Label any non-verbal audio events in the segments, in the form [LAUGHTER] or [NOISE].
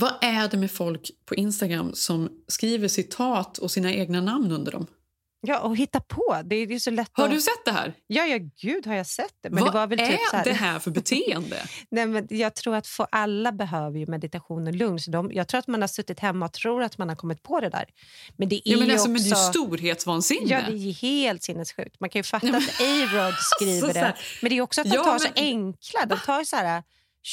Vad är det med folk på Instagram som skriver citat och sina egna namn under dem? Ja, och hitta på. Det är ju så lätt Har att... du sett det här? Ja, ja, gud har jag sett det. Men Vad det var väl är typ så här... det här för [LAUGHS] beteende? Nej, men jag tror att för alla behöver ju meditation och lugn. Så de, jag tror att man har suttit hemma och tror att man har kommit på det där. Men det är Ja, men ju alltså, också... men det är storhetsvansinne. Ja, det är helt sinnessjukt. Man kan ju fatta Ja, men- att A-Rod skriver så det. Men det är också att de Ja, tar så men- enkla. De tar så här...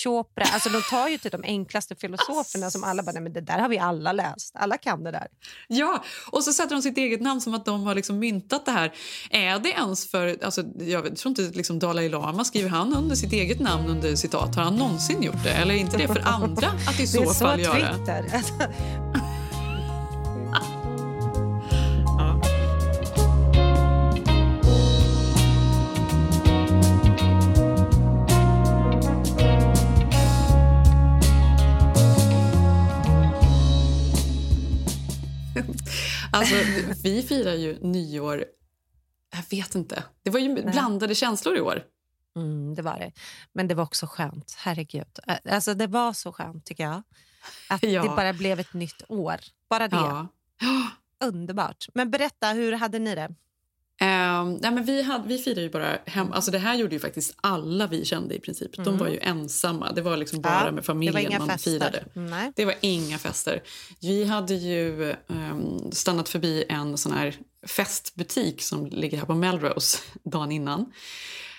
Chopra, alltså de tar ju till de enklaste filosoferna som alla bara, nej men det där har vi alla läst. Alla kan det där. Ja, och så sätter de sitt eget namn som att de har liksom myntat det här. Är det ens för... Alltså, jag tror inte liksom Dalai Lama skriver han under sitt eget namn under citat. Har han någonsin gjort det? Eller är inte det för andra att i så, det är så fall göra? Twitter. [LAUGHS] Alltså, Alltså, vi firar ju nyår... Jag vet inte. Det var ju blandade känslor i år. Mm, det var det. Men det var också skönt. Herregud. Alltså, det var så skönt, tycker jag. Att [LAUGHS] Ja. det bara blev ett nytt år. Bara det. Ja. [GASPS] Underbart. Men berätta, hur hade ni det? Ehm, nej, men vi, hade, vi firade ju bara hem. Alltså det här gjorde ju faktiskt alla vi kände i princip. De var ju ensamma. Det var liksom bara Ja, med familjen man fester. firade. Nej. Det var inga fester. Vi hade ju ehm, stannat förbi en sån här festbutik som ligger här på Melrose [LAUGHS] dagen innan.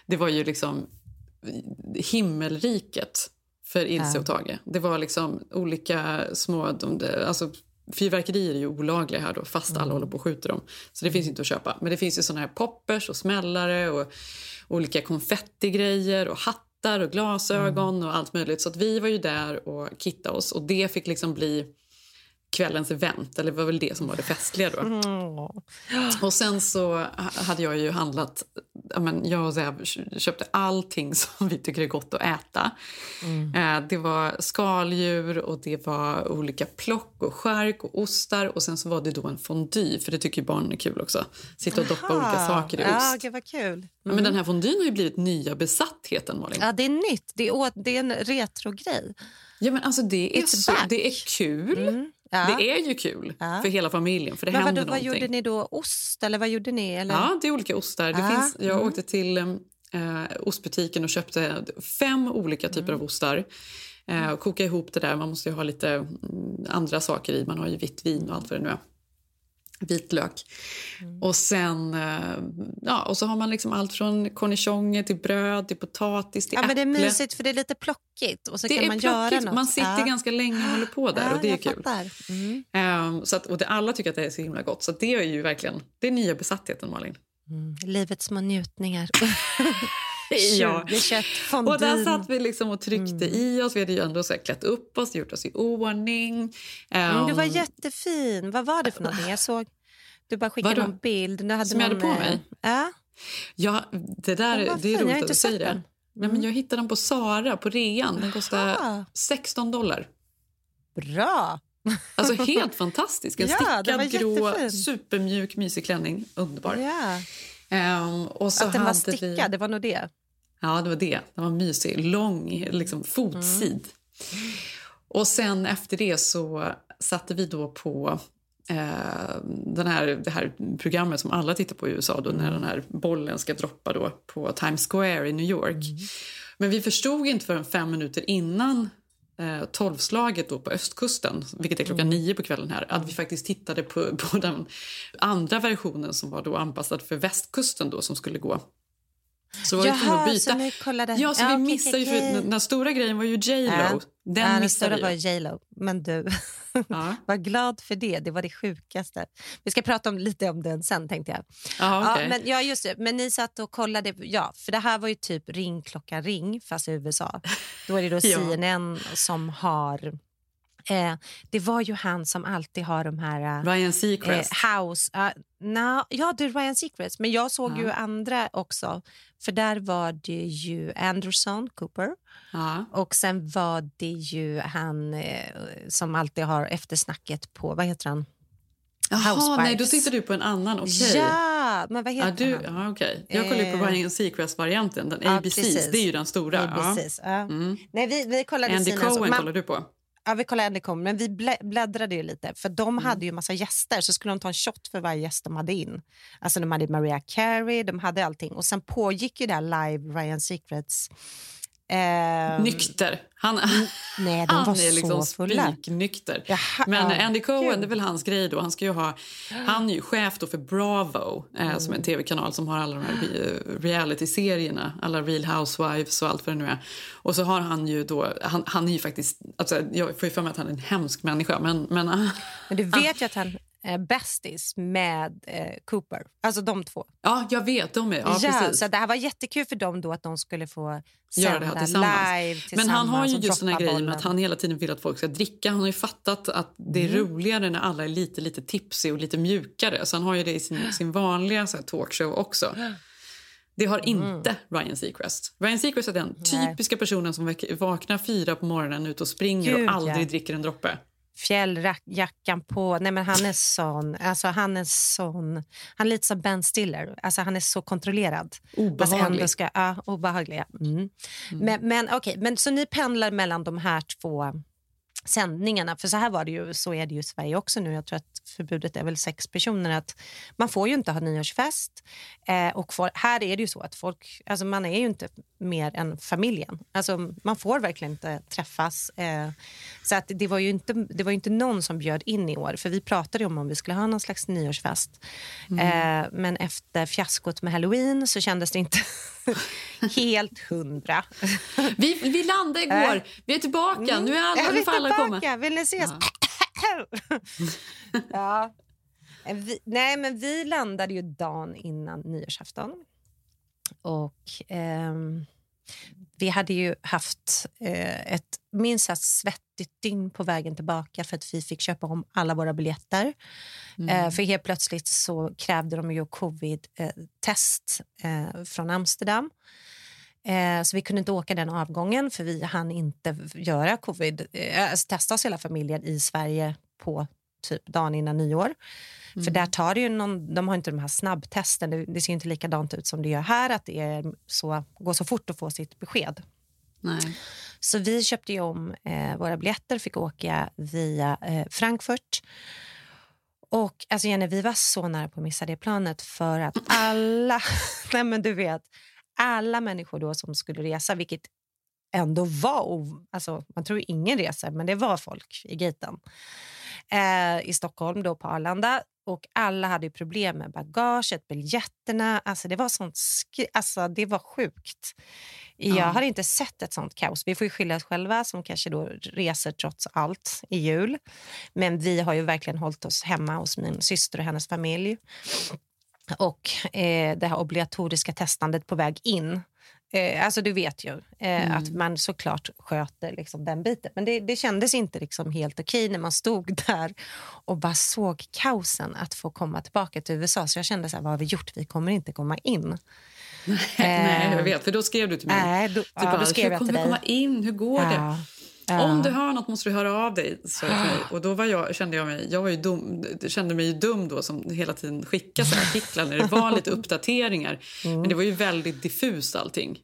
Det var ju liksom himmelriket för Ilse och Tage. Det var liksom olika små... De, alltså, fyrverkerier är ju olagliga här då, fast Mm. alla håller på och skjuter dem. Så det finns inte att köpa. Men det finns ju såna här poppers och smällare och olika konfettigrejer och hattar och glasögon Mm. och allt möjligt. Så att vi var ju där och kittade oss och det fick liksom bli kvällens event, eller det var väl det som var det festliga då. Mm. Och sen så ha- hade jag ju handlat, ja, men jag och Zev köpte allting [LAUGHS] som vi tycker är gott att äta. Eh, det var skaldjur och det var olika plock och skärk och ostar och sen så var det då en fondue, för det tycker ju barnen är kul också. Sitta och doppa olika Aha. saker i Ja, ost. gud vad kul. Ja, Men den här fonduen har ju blivit nya besattheten, Malin. Ja, det är nytt. Det är, det är en retrogrej. Ja, men alltså det är, så, det är kul. Ja. Det är ju kul Ja. för hela familjen, för det Men händer vadå, vad någonting. gjorde ni då? Ost eller vad gjorde ni? Eller? Ja, det är olika ostar. Det finns, jag mm. åkte till eh, ostbutiken och köpte fem olika typer Mm. av ostar. Eh, och koka ihop det där. Man måste ju ha lite mm, andra saker i. Man har ju vitt vin och allt vad det nu är. Vitlök. Mm. Och sen eh, ja, och så har man liksom allt från cornichoner till bröd, till potatis, till Ja, men det är äpple. mysigt för det är lite plockigt och så Det kan är man göra plockigt. något. Man sitter ja. ganska länge och håller på där ja, och det är kul. Mm. Ehm, så att, och det, alla tycker att det är så himla gott. Så det är ju verkligen det är nya besattheten, Malin. Mm. Livets små njutningar. [LAUGHS] Ja. 20 kött, Och där satt vi liksom och tryckte i oss. Vi hade ju ändå så här klätt upp oss, gjort oss i ordning. Mm, du var Ehm, jättefin. Vad var det för någonting? Jag såg... Du bara skickade någon bild. Du hade Som jag hade någon, på mig? eh, Ja. Det där det är roligt att du säger det. Nej, men jag hittade den på Sara på rean. Den kostade Aha. 16 dollar. Bra! Alltså helt [LAUGHS] fantastisk. En Ja, stickad, grå, supermjuk, mysig klänning. Underbar. Ja. Ehm, och så Att den var stickad, Vi... det var nog det. Ja, det var det. Den var mysig. Lång, liksom fotsid. Och sen efter det så satte vi då på eh, den här, det här programmet som alla tittar på i USA då, när den här bollen ska droppa då på Times Square i New York. Men vi förstod inte förrän fem minuter innan eh, tolvslaget då på östkusten, vilket är klockan nio på kvällen här, att vi faktiskt tittade på, [LAUGHS] på den andra versionen som var då anpassad för västkusten då som skulle gå. Så var vi tvungna att byta. så kollade... Ja, så vi okej, missade okej, ju, för den, den stora grejen var ju J Lo. Ja. Den ja, den stora vi var. J Lo. Men du, [LAUGHS] [LAUGHS] Ja, var glad för det. Det var det sjukaste. Vi ska prata om, lite om den sen, tänkte jag. ja, okej. Ja, men, ja, just det. Men ni satt och kollade... Ja, för det här var ju typ ring klocka ring, fast i USA. Då är det då. [LAUGHS] CNN som har... Eh, det var ju han som alltid har de här... eh, Ryan Seacrest. Eh, House. Uh, no, ja, det är Ryan Seacrest. Men jag såg Ja. ju andra också. För där var det ju Anderson Cooper. ja. Och sen var det ju han eh, som alltid har eftersnacket på... Vad heter han? Jaha, nej, då tittar du på en annan. Okej. Ja, men vad heter Ja, du, han? ja, okej. Jag kollar ju på Eh. Ryan Seacrest-varianten. Den Ja, ABCs, precis. det är ju den stora. Ja. Ja. Mm. Nej, vi, vi kollade Andy. Cohen man, kollar du på. Ja, vi kollade Andy men vi blä, bläddrade ju lite. För de mm. hade ju massa gäster, så skulle de ta en shot för varje gäst de hade in. Alltså de hade Maria Carey, de hade allting. Och sen pågick ju det här live Ryan Secrets Eh, nykter. Han, nej, [LAUGHS] han är liksom spiknykter. Men Andy Cohen, kul. det är väl hans grej då. Han, ska ha, han är ju chef för Bravo, eh, mm. som är en tv-kanal som har alla de här reality-serierna. Alla Real Housewives och allt vad det nu är. Och så har han ju då, han, han är ju faktiskt, alltså, jag får ju för mig att han är en hemsk människa. Men, men, men du vet ju att han eh, bästis med eh, Cooper. Alltså de två. Ja, jag vet. De är, ja, ja, så det här var jättekul för dem då att de skulle få sända det här tillsammans. live tillsammans. Men han har ju just den här grejen med att han hela tiden vill att folk ska dricka. Han har ju fattat att det är mm. roligare när alla är lite, lite tipsy och lite mjukare. Så han har ju det i sin, [GASPS] sin vanliga så här, talkshow också. Det har mm. inte mm. Ryan Seacrest. Ryan Seacrest är den Nej. typiska personen som vaknar fyra på morgonen ut och springer Gud, och aldrig ja. dricker en droppe fjälljackan på. Nej, men han är sån. Alltså, han är sån. Han är lite som Ben Stiller. Alltså, han är så kontrollerad. Obehaglig. Ska, ja, obehagliga. Mm. Mm. Men, men, okay, men Så ni pendlar mellan de här två sändningarna. För så här var det ju, så är det ju i Sverige också nu. Jag tror att förbudet är väl sex personer. Att man får ju inte ha nyårsfest. Eh, och för, här är det ju så att folk, alltså man är ju inte mer än familjen. Alltså man får verkligen inte träffas. Eh, så att det var ju inte, det var inte någon som bjöd in i år. För vi pratade om om vi skulle ha någon slags nyårsfest. Mm. Eh, men efter fiaskot med halloween så kändes det inte [LAUGHS] helt hundra. vi, vi landade igår. Vi är tillbaka. Mm. Nu är alla, nu får alla komma. Vill ni ses? Ja. [LAUGHS] ja. Vi, nej, men vi landade ju dagen innan nyårsafton. Och... Ehm, vi hade ju haft eh, ett minst sagt svettigt dygn på vägen tillbaka för att vi fick köpa om alla våra biljetter. Mm. Eh, för helt plötsligt så krävde de ju covid-test eh, från Amsterdam. Eh, så vi kunde inte åka den avgången för vi hann inte göra covid, eh, alltså testa oss hela familjen i Sverige på typ dagen innan nyår. Mm. För där tar det ju någon, de har inte de här snabbtesten. Det, det, ser inte likadant ut som det gör här, att det är så, går så fort att få sitt besked. Nej. Så vi köpte om eh, våra biljetter, fick åka via eh, Frankfurt. Och alltså Jenny, vi var så nära på att missa det planet för att [LAUGHS] alla, [LAUGHS] nej men du vet, alla människor då som skulle resa, vilket ändå var... Alltså, man tror ingen reser, men det var folk i gaten eh, i Stockholm, då på Arlanda. Och Alla hade problem med bagaget, biljetterna. Alltså det var sånt alltså det var sjukt. Jag har inte sett ett sånt kaos. Vi får ju skylla oss själva som kanske då reser trots allt i jul. Men vi har ju verkligen hållit oss hemma hos min syster och hennes familj. Och eh, det här obligatoriska testandet på väg in Eh, alltså du vet ju eh, mm. att man såklart sköter liksom, den biten. Men det, det kändes inte liksom helt okej när man stod [LAUGHS] där och bara såg kaosen att få komma tillbaka till USA. Så jag kände så här, vad har vi gjort? Vi kommer inte komma in. [LAUGHS] Nej, jag vet. För då skrev du till mig. Nej, då, typ ja, bara, då skrev hur kommer vi komma in? Hur går ja. det? Ja. Om du hör nåt måste du höra av dig. Så mig. Och då var jag, kände jag mig, jag var ju dum, kände mig dum då som hela tiden skickade så artiklar när det var lite [LAUGHS] uppdateringar. Mm. Men det var ju väldigt diffust allting.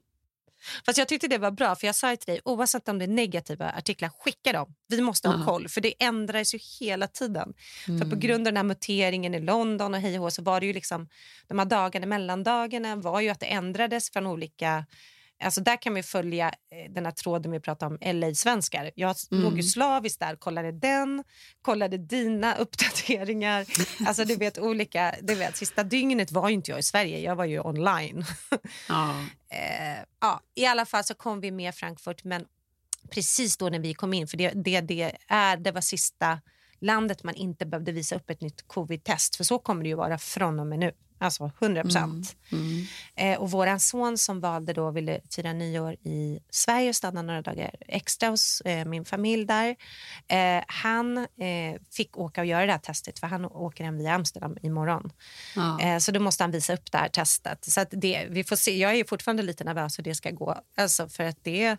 Fast jag tyckte det var bra, för jag sa till dig, oavsett om det är negativa artiklar, skicka dem. Vi måste ha koll, för det ändras ju hela tiden. Mm. För på grund av den här muteringen i London och hej och så var det ju liksom, de här dagarna, mellandagarna var ju att det ändrades från olika Alltså där kan vi följa eh, den här tråden vi pratade om, LA-svenskar. Jag mm. låg ju slaviskt där, kollade den, kollade dina [LAUGHS] uppdateringar. alltså du vet olika, du vet, Sista dygnet var inte jag i Sverige, jag var ju online. [LAUGHS] ja. eh, ja, I alla fall så kom vi med Frankfurt, men precis då när vi kom in, för det, det, det, är, det var sista landet man inte behövde visa upp ett nytt covid-test, för så kommer det ju vara från och med nu. Alltså 100 procent. Mm. Mm. Eh, och vår son som valde då ville fira nyår i Sverige och stanna några dagar extra hos eh, min familj där. Eh, han eh, fick åka och göra det här testet för han åker hem via Amsterdam imorgon. Ja. Eh, så då måste han visa upp det här testet. Så det, vi får se. Jag är fortfarande lite nervös hur det ska gå. Alltså för att det,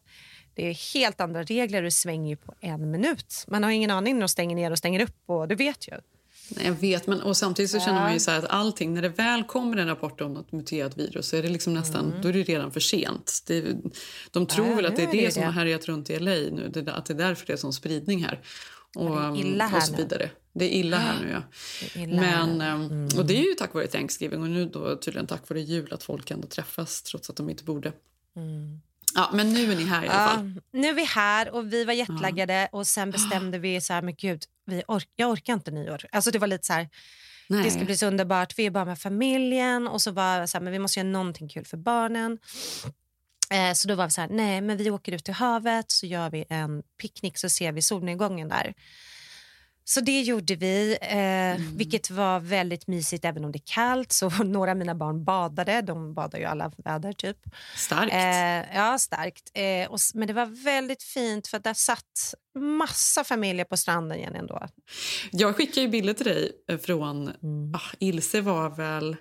det är helt andra regler och det svänger på en minut. Man har ingen aning när de stänger ner och stänger upp och du vet ju. Nej, jag vet, men och samtidigt så känner man ju så att allting, när det väl kommer en rapport om något muterat virus så är det liksom nästan, då är det redan för sent. Det, de tror Mm. Ja, väl att nu det är det, det som har härjat runt i LA nu, det, att det är därför det är sån spridning här. Och, det är illa här och så nu. vidare. Det är illa här nu, ja. Det Men, nu. um, Och det är ju tack vare Thanksgiving och nu då tydligen tack vare jul att folk ändå träffas trots att de inte borde. Ja, men nu är ni här i alla Ja, fall. nu är vi här och vi var jetlaggade och sen bestämde vi så här, men gud, vi ork jag orkar inte nyår. Alltså det var lite så här, Nej. det ska bli så underbart, vi är bara med familjen och så var så här, men vi måste göra någonting kul för barnen. Eh, så då var vi så här, nej men vi åker ut till havet så gör vi en picknick så ser vi solnedgången där. Så det gjorde vi, eh, vilket var väldigt mysigt även om det är kallt. Så [LAUGHS] några av mina barn badade, de badar ju alla väder typ. Starkt. Eh, ja, starkt. Eh, och, men det var väldigt fint för där satt massa familjer på stranden igen ändå. Jag skickade ju bilder till dig eh, från... Mm. Ah, Ilse var väl...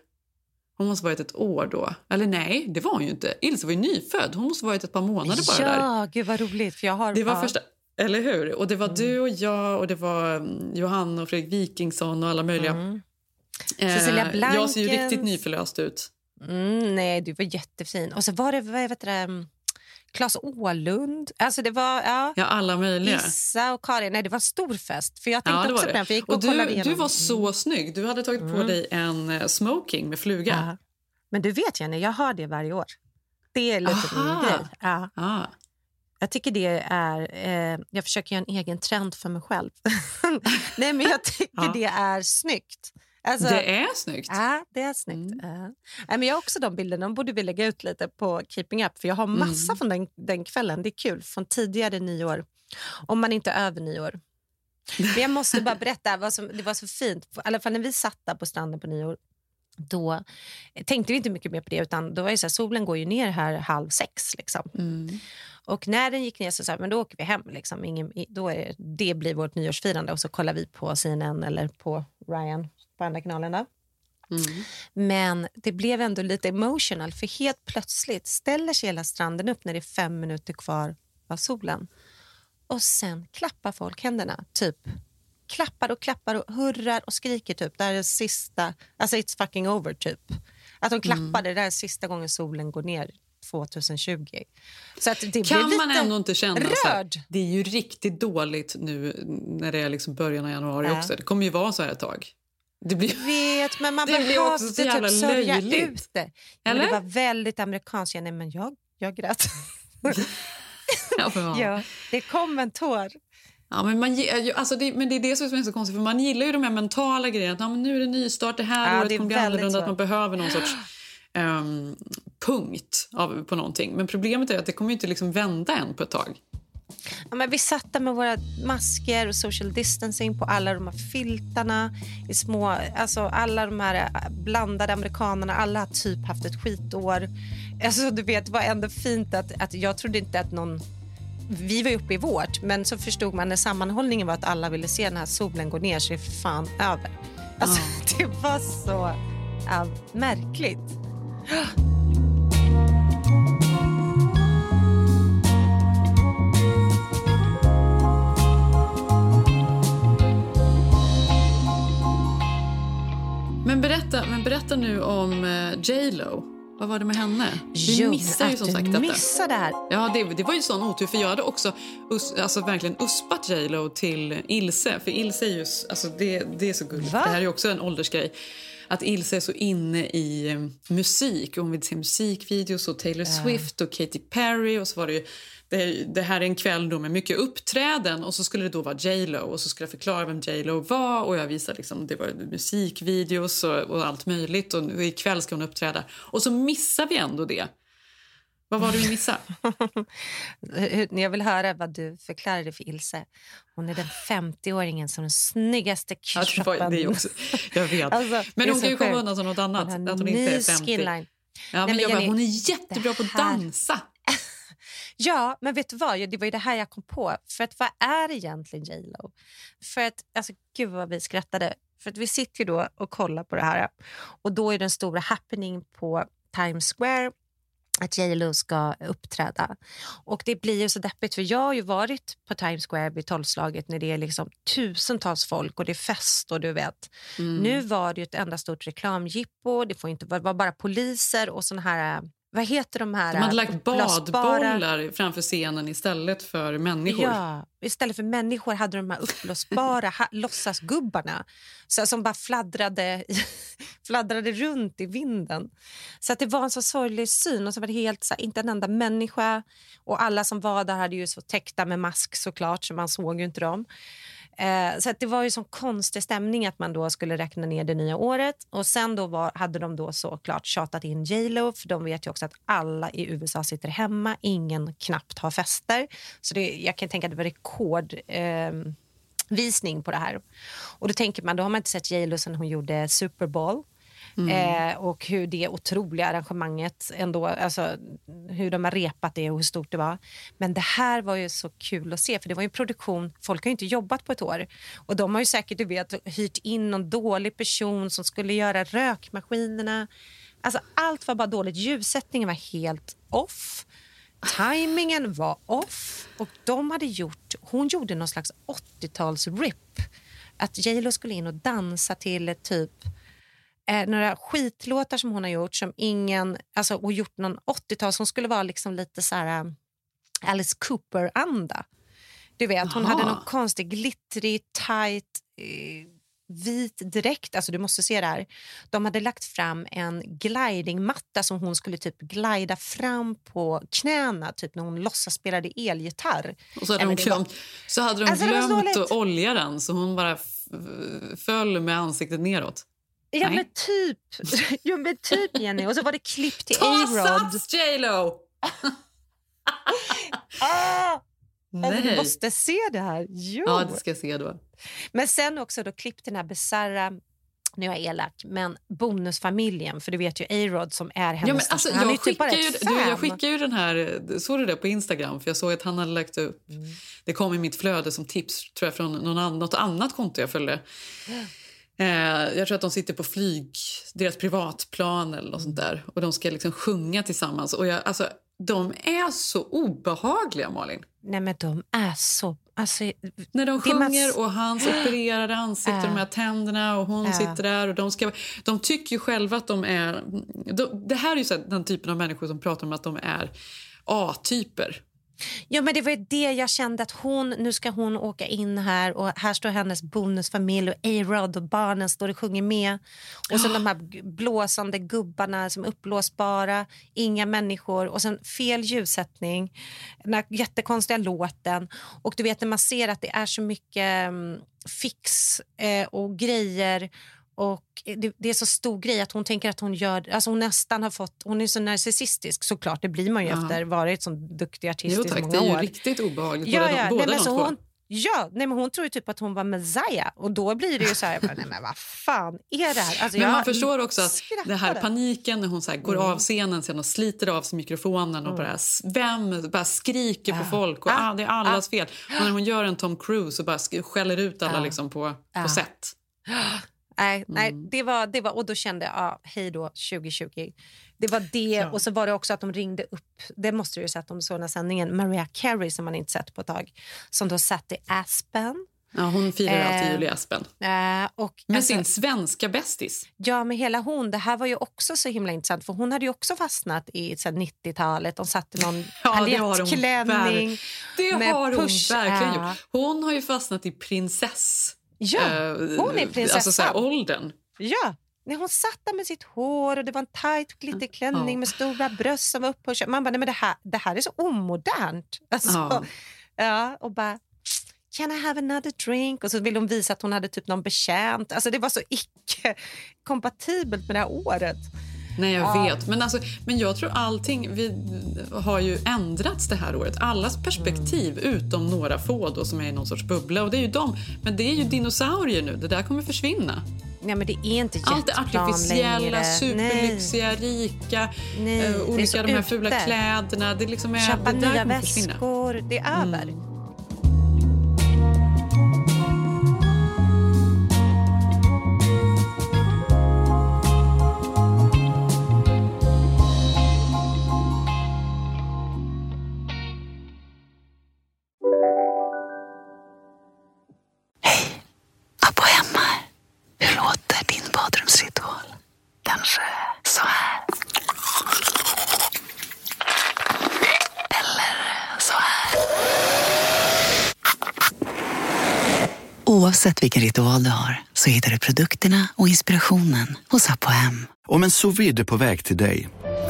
Hon måste ha varit ett år då. Eller nej, det var hon ju inte. Ilse var ju nyfödd. Hon måste ha varit ett par månader bara där. ja, gud vad roligt. För jag har, Det var ja, första... Eller hur? Och det var Mm. du och jag och det var mm, Johanna och Fredrik Wikingsson och alla möjliga. Mm. Eh, Cecilia Jag ser ju Blankens. riktigt nyförlöst ut. Mm, nej, du var jättefin. Och så var det, vad heter det, mm, Claes Åhlund. Alltså det var, ja. Ja, alla möjliga. Issa och Karin. Nej, det var stor fest. För jag tänkte Ja, också på den. För jag och, Och du, du var så snygg. Du hade tagit på Mm. dig en eh, smoking med fluga. Ja. Men du vet Jenny, jag har det varje år. Det är lite min Aha. grej. Ja. Ah. Jag tycker det är... Eh, jag försöker göra en egen trend för mig själv. [LAUGHS] Nej, men jag tycker Ja. det är snyggt. Alltså, Det är snyggt. Ja, det är snyggt. Ja. Nej, men jag har också de bilderna. De borde vi lägga ut lite på Keeping Up. För Jag har massa Mm. från den, den kvällen. Det är kul. Från tidigare nyår. Om man inte är över nyår. Men jag måste bara berätta. Vad som, det var så fint. I alla fall när vi satt där på stranden på nyår. Då tänkte vi inte mycket mer på det. Utan då var det så här, solen går ju ner här halv sex. Liksom. Mm. Och när den gick ner så sa men då åker vi hem. Liksom. Ingen, då är det, det blir vårt nyårsfirande. Och så kollar vi på CNN eller på Ryan på andra kanalen. Där. Mm. Men det blev ändå lite emotional för helt plötsligt ställer sig hela stranden upp när det är fem minuter kvar av solen. Och sen klappar folk händerna, typ. Klappar och klappar och hurrar och skriker typ. Det här är sista, alltså it's fucking over typ. Att de klappade, det där är sista gången solen går ner 2020. Så att det Kan lite man ändå inte känna så här, rörd. det är ju riktigt dåligt nu när det är liksom början av januari Ja. också. Det kommer ju vara så här ett tag. Det blir... vet, men man [LAUGHS] blir behövde typ sörja ut det. Ja, det var väldigt amerikanskt. Ja, nej, men jag, jag grät. [LAUGHS] Ja. Ja, det kom en tår. Ja, men, man, alltså det, men det är det som är så konstigt, för man gillar ju de här mentala grejerna. Att, ja, men nu är det nystart, det här Ja, året kommer bli annorlunda, att man behöver någon sorts [GASPS] ehm, punkt av, på någonting. Men problemet är att det kommer inte liksom vända än på ett tag. Ja, men vi satt där med våra masker och social distancing på alla de här filtarna. I små, alltså alla de här äh, blandade amerikanerna, alla har typ haft ett skitår. Alltså, du vet, var ändå fint att, att jag trodde inte att någon... Vi var ju uppe i vårt, men så förstod man när sammanhållningen var att alla ville se den här solen gå ner så är fan över. Alltså, [LAUGHS] Det var så ja, märkligt. Men berätta, men berätta nu om eh, J Lo. Vad var det med henne? Vi Jo, missar ju som sagt detta. missar det här. Ja, det, det var ju sån otur för jag hade också us, alltså verkligen uspat J Lo till Ilse. För Ilse är ju, alltså det, det är så gulligt. Va? Det här är ju också en åldersgrej. Att Ilse är så inne i eh, musik. Hon vill se musikvideos och Taylor Swift och Katy Perry. Och så var det ju, det, det här är en kväll då med mycket uppträden och så skulle det då vara J Lo och så skulle jag förklara vem J Lo var och jag visade liksom, det var musikvideos och, och allt möjligt och nu ikväll ska hon uppträda. Och så missar vi ändå det. Vad var det vi missade? [LAUGHS] Jag vill höra vad du förklarade för Ilse. Hon är den 50-åringen som den snyggaste Ja, det kroppen. det är också, jag vet. [LAUGHS] Alltså, det men hon kan ju komma undan som något annat. Hon att hon inte är ny 50. skinline. Ja, men men jag bara, Jenny, hon är jättebra på att det dansa. Ja, men vet du vad? Det var ju det här jag kom på. För att vad är egentligen J Lo? För att, alltså gud vad vi skrattade. För att vi sitter ju då och kollar på det här. Och då är den stora happening på Times Square. att J Lo ska uppträda. Och det blir ju så deppigt för jag har ju varit på Times Square vid tolvslaget när det är liksom tusentals folk och det är fest och du vet. Mm. Nu var det ju ett enda stort reklamjippo, det får inte bara poliser och såna här vad heter de här? De hade lagt uppblåsbara- badbollar framför scenen istället för människor. Ja, istället för människor hade de här uppblåsbara låtsasgubbarna så, som bara fladdrade, [LAUGHS] fladdrade runt i vinden. Så att det var en så sorglig syn. Och så var det helt, så här, inte en enda människa. Och alla som var där hade ju så täckta med mask såklart, så man såg inte dem. Eh, så att det var ju sån konstig stämning att man då skulle räkna ner det nya året. Och sen då var, hade de då såklart tjatat in J Lo för de vet ju också att alla i USA sitter hemma, ingen knappt har fester. Så det, jag kan tänka att det var rekord... Eh, visning på det här. Och då tänker man, då har man inte sett J Lo sen hon gjorde Super Bowl. Mm. Eh, och hur det otroliga arrangemanget ändå, alltså hur de har repat det och hur stort det var. Men det här var ju så kul att se för det var ju en produktion, folk har ju inte jobbat på ett år och de har ju säkert du vet, hyrt in någon dålig person som skulle göra rökmaskinerna. Alltså allt var bara dåligt, ljussättningen var helt off. Timingen var off och de hade gjort, hon gjorde någon slags 80-tals-rip. Att J Lo skulle in och dansa till typ eh, några skitlåtar som hon har gjort som ingen, alltså och gjort någon 80-tal som skulle vara liksom lite så här eh, Alice Cooper-anda. Du vet, hon Jaha. hade någon konstig glittrig, tight, eh, vit dräkt. Alltså du måste se det här. De hade lagt fram en glidingmatta som hon skulle typ glida fram på knäna, typ när hon låtsas spelade elgitarr. Och så hade, Nej, de det var- glömt, så hade de Alltså, glömt att olja den så hon bara föll med ansiktet neråt. Ja men typ, [LAUGHS] ja, men typ Jenny. Och så var det klipp till Ta A-Rod. sats J Lo! [LAUGHS] Ah! Alltså, du Nej. måste se det här. Jo. Ja, det ska jag se då. Men sen också då klipp till den här bisarra, nu är jag elak, men bonusfamiljen. För du vet ju A-Rod som är hennes Ja, men alltså, jag, typ skickar ju, du, jag skickar ju den här... Såg du det på Instagram? För Jag såg att han hade lagt upp... Mm. Det kom i mitt flöde som tips tror jag, från någon något annat konto jag följde. [GASPS] Eh, jag tror att de sitter på flyg, deras privatplan eller något sånt där. Och de ska liksom sjunga tillsammans. Och jag, alltså, de är så obehagliga, Malin. Nej men de är så... Alltså, När de sjunger s- och hans opererade ansikte och de här tänderna och hon Ja. sitter där och de ska... De tycker ju själva att de är... De, det här är ju så här, den typen av människor som pratar om att de är A-typer. Ja, men det var ju det jag kände att hon, nu ska hon åka in här och här står hennes bonusfamilj och A-Rod och barnen står och sjunger med. Och sen de här blåsande gubbarna som är uppblåsbara, inga människor och sen fel ljussättning, den här jättekonstiga låten. Och du vet när man ser att det är så mycket mm, fix eh, och grejer och det, det är så stor grej att hon tänker att hon gör... Alltså hon nästan har fått... Hon är så narcissistisk såklart, det blir man ju Ja. efter varit sån duktig artist Jo i så tack, många det är ju år. riktigt obehagligt. Ja, båda, ja. båda Nej, men de så två. hon, ja nej, men hon tror ju typ att hon var Messiah och då blir det ju så här, bara, nej, men vad fan är det här? Alltså, Men jag man förstår också att skrattade. det här paniken när hon så går Mm. av scenen sen och sliter av sig mikrofonen och bara, vem bara skriker på Ja. folk och Ah. ah, det är allas fel. Och när hon gör en Tom Cruise och bara sk- skäller ut alla liksom på, på set. Nej, nej Mm. det var, det var, och då kände jag, ja, hej då 2020. Det var det Ja. och så var det också att de ringde upp, det måste du ju sett om här sändningen, Mariah Carey som man inte sett på ett tag, som då satt i Aspen. Ja, hon firar alltid Eh, Julia Aspen. Eh, och Med alltså- sin svenska bästis. Ja, med hela hon. Det här var ju också så himla intressant för hon hade ju också fastnat i så här, 90-talet. De satt i någon [LAUGHS] Ja, det har hon palettklänning. Det har hon push- verkligen gjort. Hon har ju fastnat i prinsess... Ja, eh, hon är prinsessan. Alltså så här, åldern. ja. Nej, hon satt där med sitt hår och det var en tight glitterklänning Ja. med stora bröst som var uppushade. Man bara, nej men det här, det här är så omodernt. [LAUGHS] Alltså, Ja. ja. och bara, can I have another drink? Och så ville hon visa att hon hade typ någon betjänt. Alltså det var så icke-kompatibelt med det här året. Nej, jag Ja. vet. Men, alltså, men jag tror allting vi har ju ändrats det här året. Allas perspektiv, utom några få då, som är i någon sorts bubbla. Och det är ju dem. Men det är ju dinosaurier nu. Det där kommer försvinna. Nej men det är inte Allt det artificiella, längre. superlyxiga, rika, Nej, eh, det är olika de här ute. fula kläderna. Det liksom är, Köpa det nya kommer försvinna. väskor. Det är över. Mm. badrumsritual. Kanske så här. Eller så här. Oavsett vilken ritual du har så hittar du produkterna och inspirationen hos Apohem. Om en sous är på väg till dig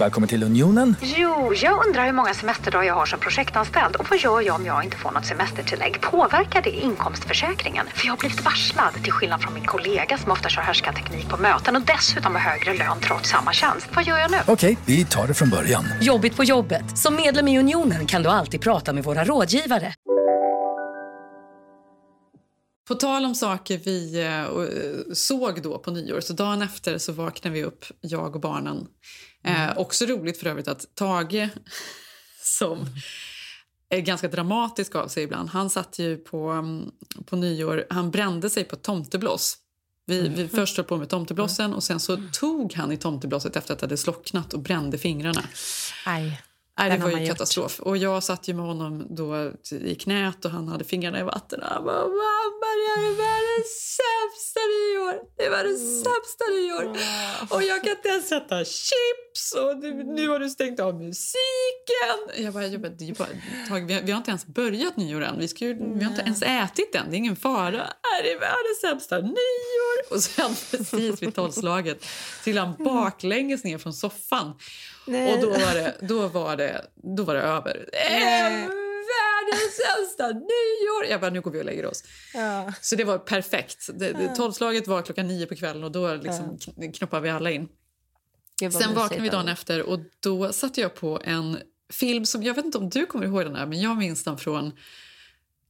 Välkommen till Unionen. Jo, jag undrar hur många semesterdagar jag har som projektanställd och vad gör jag om jag inte får något semestertillägg? Påverkar det inkomstförsäkringen? För jag har blivit varslad, till skillnad från min kollega som ofta kör teknik på möten och dessutom har högre lön trots samma tjänst. Vad gör jag nu? Okej, vi tar det från början. Jobbigt på jobbet. Som medlem i Unionen kan du alltid prata med våra rådgivare. På tal om saker vi eh, såg då på nyår, så dagen efter så vaknade vi upp, jag och barnen. Mm. Eh, också roligt för övrigt att Tage, [LAUGHS] som är ganska dramatisk av sig ibland, han satt ju på, mm, på nyår, han brände sig på tomtebloss. Vi, mm. vi först höll på med tomteblossen och sen så tog han i tomteblosset efter att det hade slocknat och brände fingrarna. Aj. Nej, det var ju katastrof. Gjort. Och jag satt ju med honom då i knät och han hade fingrarna i vatten. Och han bara, mamma det här var det sämsta nyår. Det var det sämsta nyår. Och jag kan inte ens sätta chips och nu, nu har du stängt av musiken. Jag bara, jag bara, det bara tag, vi, har, vi, har, inte ens börjat nyår än. Vi, ska ju, vi har inte ens ätit än. Det är ingen fara. Det är världens sämsta nyår. [LAUGHS] Och sen precis vid tolvslaget trillade han baklänges ner från soffan. Nej. Och då var det, då var det, då var det över. Nej. Världens sämsta nyår! Jag bara, nu går vi och lägger oss. Ja. Så det var perfekt. tolvslaget var klockan nio på kvällen och då liksom ja. knoppade vi alla in. Sen vaknade vi dagen efter och då satte jag på en film som, jag vet inte om du kommer ihåg den här, men jag minns den från,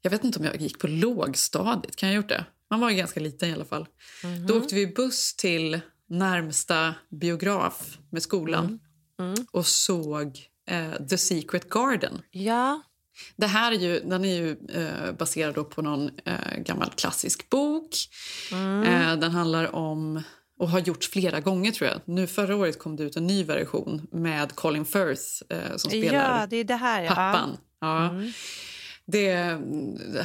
jag vet inte om jag gick på lågstadiet, kan jag ha gjort det? Man var ju ganska liten i alla fall. Mm -hmm. Då åkte vi buss till närmsta biograf med skolan. Mm mm. och såg eh, The Secret Garden. Ja. Det här är ju, den är ju eh, baserad på någon eh, gammal klassisk bok. Mm. Eh, den handlar om, och har gjorts flera gånger tror jag. Nu Förra året kom det ut en ny version med Colin Firth eh, som spelar ja, det det här, pappan. Ja. Mm. Det,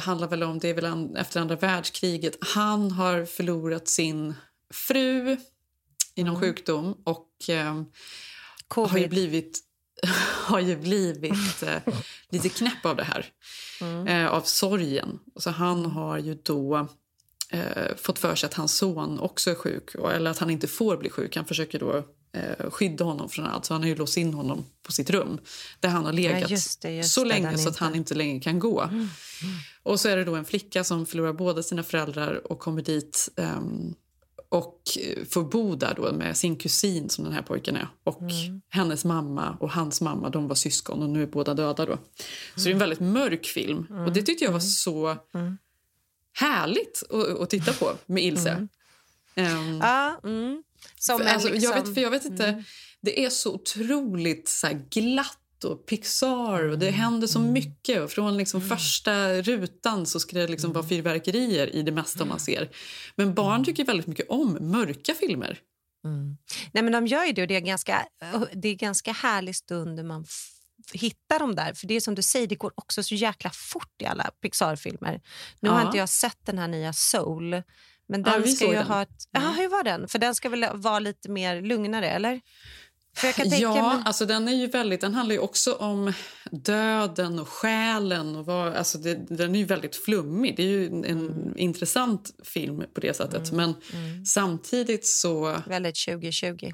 handlar väl om, det är väl efter andra världskriget. Han har förlorat sin fru i någon mm. sjukdom och eh, har ju blivit, [LAUGHS] har ju blivit eh, lite knäpp av det här. Mm. Eh, av sorgen. Så han har ju då eh, fått för sig att hans son också är sjuk. Eller att han inte får bli sjuk. Han försöker då eh, skydda honom från allt. Så han har ju låst in honom på sitt rum. Där han har legat ja, just det, just så länge så att han inte längre kan gå. Mm. Mm. Och så är det då en flicka som förlorar båda sina föräldrar och kommer dit um, och får bo där då med sin kusin som den här pojken är. Och mm. hennes mamma och hans mamma, de var syskon och nu är båda döda då. Så det är en väldigt mörk film mm. och det tyckte jag var så mm. härligt att, att, titta på med Ilse. Um, ja, Som för, alltså, liksom... jag, vet, för jag vet inte, mm. det är så otroligt så glatt och Pixar. och Det mm. händer så mm. mycket. från liksom mm. första rutan så ska det liksom mm. vara fyrverkerier i det mesta man ser. Men barn mm. tycker väldigt mycket om mörka filmer. Mm. Nej, men de gör ju det och det är ganska, det är ganska härlig stund när man hittar dem där. För det är som du säger, det går också så jäkla fort i alla Pixar-filmer. Nu ja. har inte jag sett den här nya Soul. Men den ja, ska ju den. ha ett... Ja, hur var den? För den ska väl vara lite mer lugnare, eller? ja, mig... alltså den är ju väldigt, den handlar ju också om döden och själen. Och vad, alltså det, den är ju väldigt flummig. Det är ju en, mm. intressant film på det sättet. Mm. Men mm. samtidigt så... Väldigt 2020.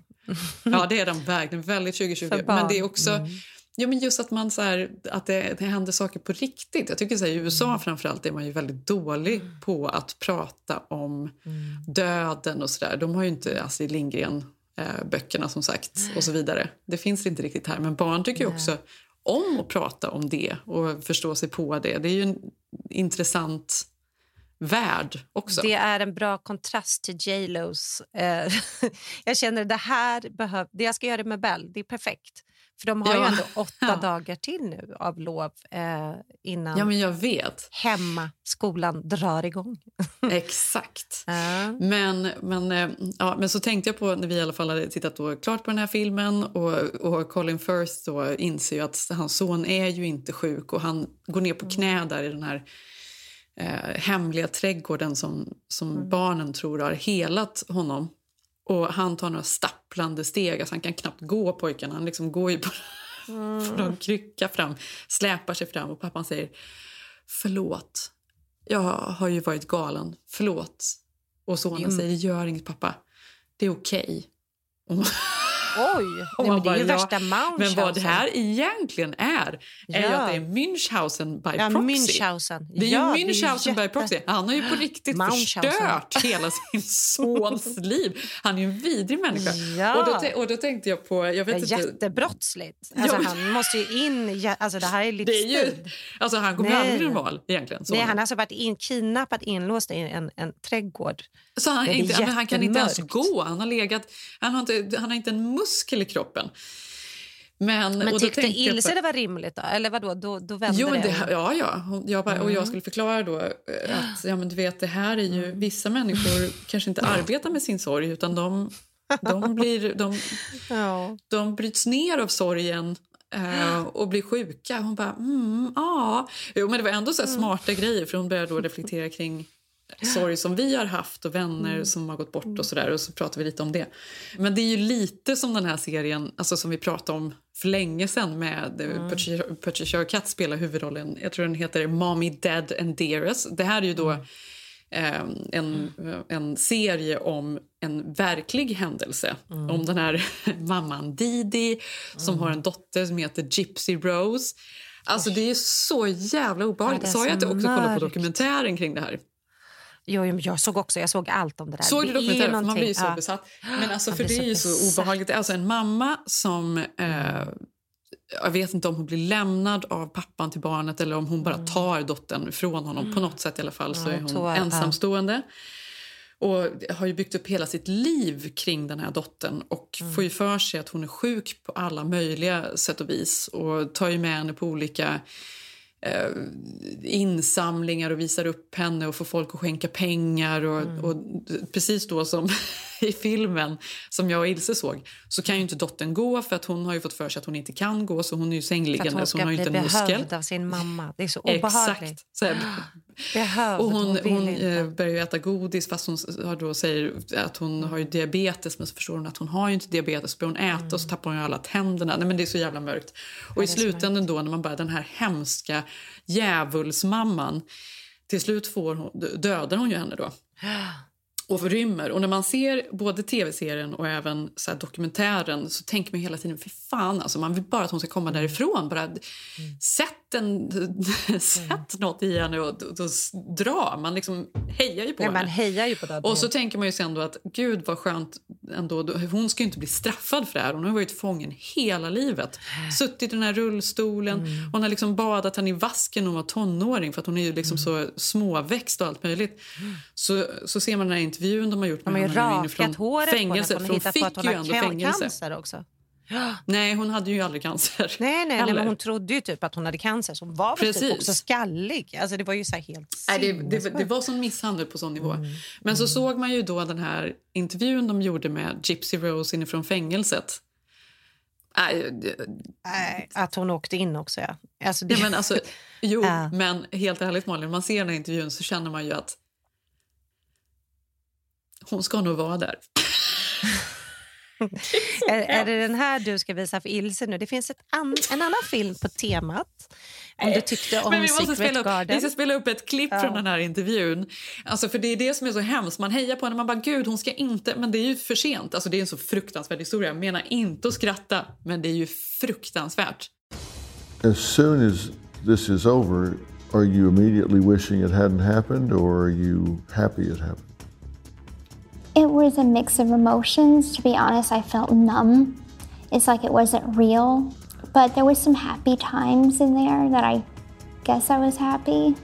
ja, det är den verkligen. Väldigt 2020. [LAUGHS] Men det är också... Mm. Ja, men just att, man, så här, att det, det händer saker på riktigt. Jag tycker så här, I USA mm. framförallt är man ju väldigt dålig mm. på att prata om döden och sådär. De har ju inte Astrid Lindgren eh, böckerna som sagt och så vidare. Det finns inte riktigt här. Men barn tycker också om att prata om det och förstå sig på det. Det är ju en intressant värld också. Det är en bra kontrast till J. Los. Eh, [LAUGHS] jag känner det här behöv, det jag ska göra med Bell, det är perfekt. För de har ju Ja. ändå åtta Ja. dagar till nu av lov eh, innan Ja, men jag vet. hemma skolan drar igång. [LAUGHS] Exakt. Ja. Men, men, eh, ja, men så tänkte jag på när vi i alla fall hade tittat då klart på den här filmen och, och Colin Firth då inser ju att hans son är ju inte sjuk och han går ner på knä där i den här eh, hemliga trädgården som, som barnen tror har helat honom. Och han tar några stapplande steg, alltså han kan knappt gå pojken, han liksom går ju på, på någon krycka fram, släpar sig fram. Och pappan säger förlåt, jag har ju varit galen, förlåt. Och sonen Mm. säger gör inget pappa, det är okej. Och- [LAUGHS] Oj, nej, men det är ju bara, värsta Munchausen. Men vad det här egentligen är, är ju Ja. att det är Münchhausen by ja, proxy. Münchhausen. Det är ju ja, Münchhausen by proxy. Han har ju på riktigt förstört hela sin [LAUGHS] sons liv. Han är ju en vidrig människa. Ja. Och, då, och då tänkte jag på... Jag Det vet är inte, jättebrottsligt. Alltså, Ja. Han måste ju in... ja, Alltså, det här är det är livstid. ju, alltså han kommer Nej. aldrig bli normal egentligen. Nej, sonen. han har alltså varit in, kidnappad, inlåst i en, en trädgård. Så han, inte, han kan inte ens gå. Han har, legat, han, har inte, han har inte en muskel i kroppen. Men, Men tyckte på- Ilse det var rimligt då? Eller vadå, då, då vände Jo, det? det, ja, ja. Jag bara, Och jag skulle förklara då eh, att ja, men du vet, det här är ju... Vissa människor kanske inte arbetar med sin sorg utan de, de, [LAUGHS] blir, de, Ja. de bryts ner av sorgen eh, och blir sjuka. Hon bara, mm, ja. Jo, men det var ändå så här smarta grejer för hon började då reflektera kring sorg som vi har haft och vänner som har gått bort och sådär och så pratar vi lite om det. Men det är ju lite som den här serien alltså som vi pratade om för länge sedan med mm. Patricia, Arquette spelar huvudrollen. Jag tror den heter Mommy Dead and Dearest. Det här är ju då eh, en, en serie om en verklig händelse. Om den här [LAUGHS] mamman Didi som har en dotter som heter Gypsy Rose. Alltså det är så jävla obehagligt. Sa jag att jag också kollade på dokumentären kring det här? Jo, jag såg också jag såg allt om det där. Såg du dokumentären? Man blir ju så ja. besatt. Men alltså, för det är ju så besatt. obehagligt. Alltså en mamma som... Eh, jag vet inte om hon blir lämnad av pappan till barnet eller om hon bara tar dottern från honom. På något sätt i alla fall så Mm. Är hon ja. ensamstående. Och har ju byggt upp hela sitt liv kring den här dottern och Mm. får ju för sig att hon är sjuk på alla möjliga sätt och vis och tar ju med henne på olika eh, insamlingar och visar upp henne och får folk att skänka pengar. Och, Mm. och precis då som [LAUGHS] i filmen som jag och Ilse såg så kan ju inte dottern gå för att hon har ju fått för sig att hon inte kan gå så hon är ju För att sängliggande hon så hon ska har bli inte en muskel. behövd av sin mamma. Det är så obehagligt. Exakt. Så här, [GASPS] [LAUGHS] Behövd, och hon, hon inte. eh, börjar ju äta godis fast hon då säger att hon har ju diabetes men så förstår hon att hon har ju inte diabetes. Så börjar hon äta och så tappar hon ju alla tänderna. Nej, men det är så jävla mörkt. Och i slutändan då när man bara den här hemska djävulsmamman till slut får hon, dö- dödar hon ju henne då [GASPS] och rymmer. Och när man ser både tv-serien och även så dokumentären så tänker man hela tiden, för fan alltså, man vill bara att hon ska komma därifrån. Bara sätt, en, [LAUGHS] sätt något i henne och, och, och dra. Man liksom hejar ju på Nej, henne. man hejar ju på det. Och så tänker man ju sen då att gud vad skönt ändå. Hon ska ju inte bli straffad för det här. Hon har varit fången hela livet. Suttit i den här rullstolen. Mm. Hon har liksom badat henne i vasken när hon var tonåring för att hon är ju liksom Mm. så småväxt och allt möjligt. Så, så ser man den här intervjun de har gjort de med har ju henne nu rakat håret fängelse. på henne. hon fick hon på ju ändå hon har fängelse. också. Nej, hon hade ju aldrig cancer. Nej, nej, nej, men hon trodde ju typ att hon hade cancer. Så hon var väl typ Precis. också skallig. Alltså, det var ju så helt Nej, det, det, det var som misshandel på sån nivå. Men så såg man ju då den här intervjun de gjorde med Gypsy Rose inifrån fängelset. Nej, Nej, Att hon åkte in också, ja. Alltså, det... Ja, men alltså, [LAUGHS] jo, Ja. men helt ärligt Malin, man ser den här intervjun så känner man ju att hon ska nog vara där. [LAUGHS] [LAUGHS] är, är det den här du ska visa för Ilse nu? Det finns ett an, en annan film på temat. Om du tyckte om Men vi måste Secret spela upp, Garden. vi ska spela upp ett klipp Ja. från den här intervjun. Alltså, för Det är det som är så hemskt. Man hejar på henne man bara gud hon ska inte... Men det är ju för sent. Alltså, det är en så fruktansvärd historia. Jag menar inte att skratta, men det är ju fruktansvärt. As soon as this is over, are you immediately wishing it hadn't happened or are you happy it happened? It was a mix of emotions. To be honest, I felt numb. It's like it wasn't real. But there was some happy times in there that I guess I was happy.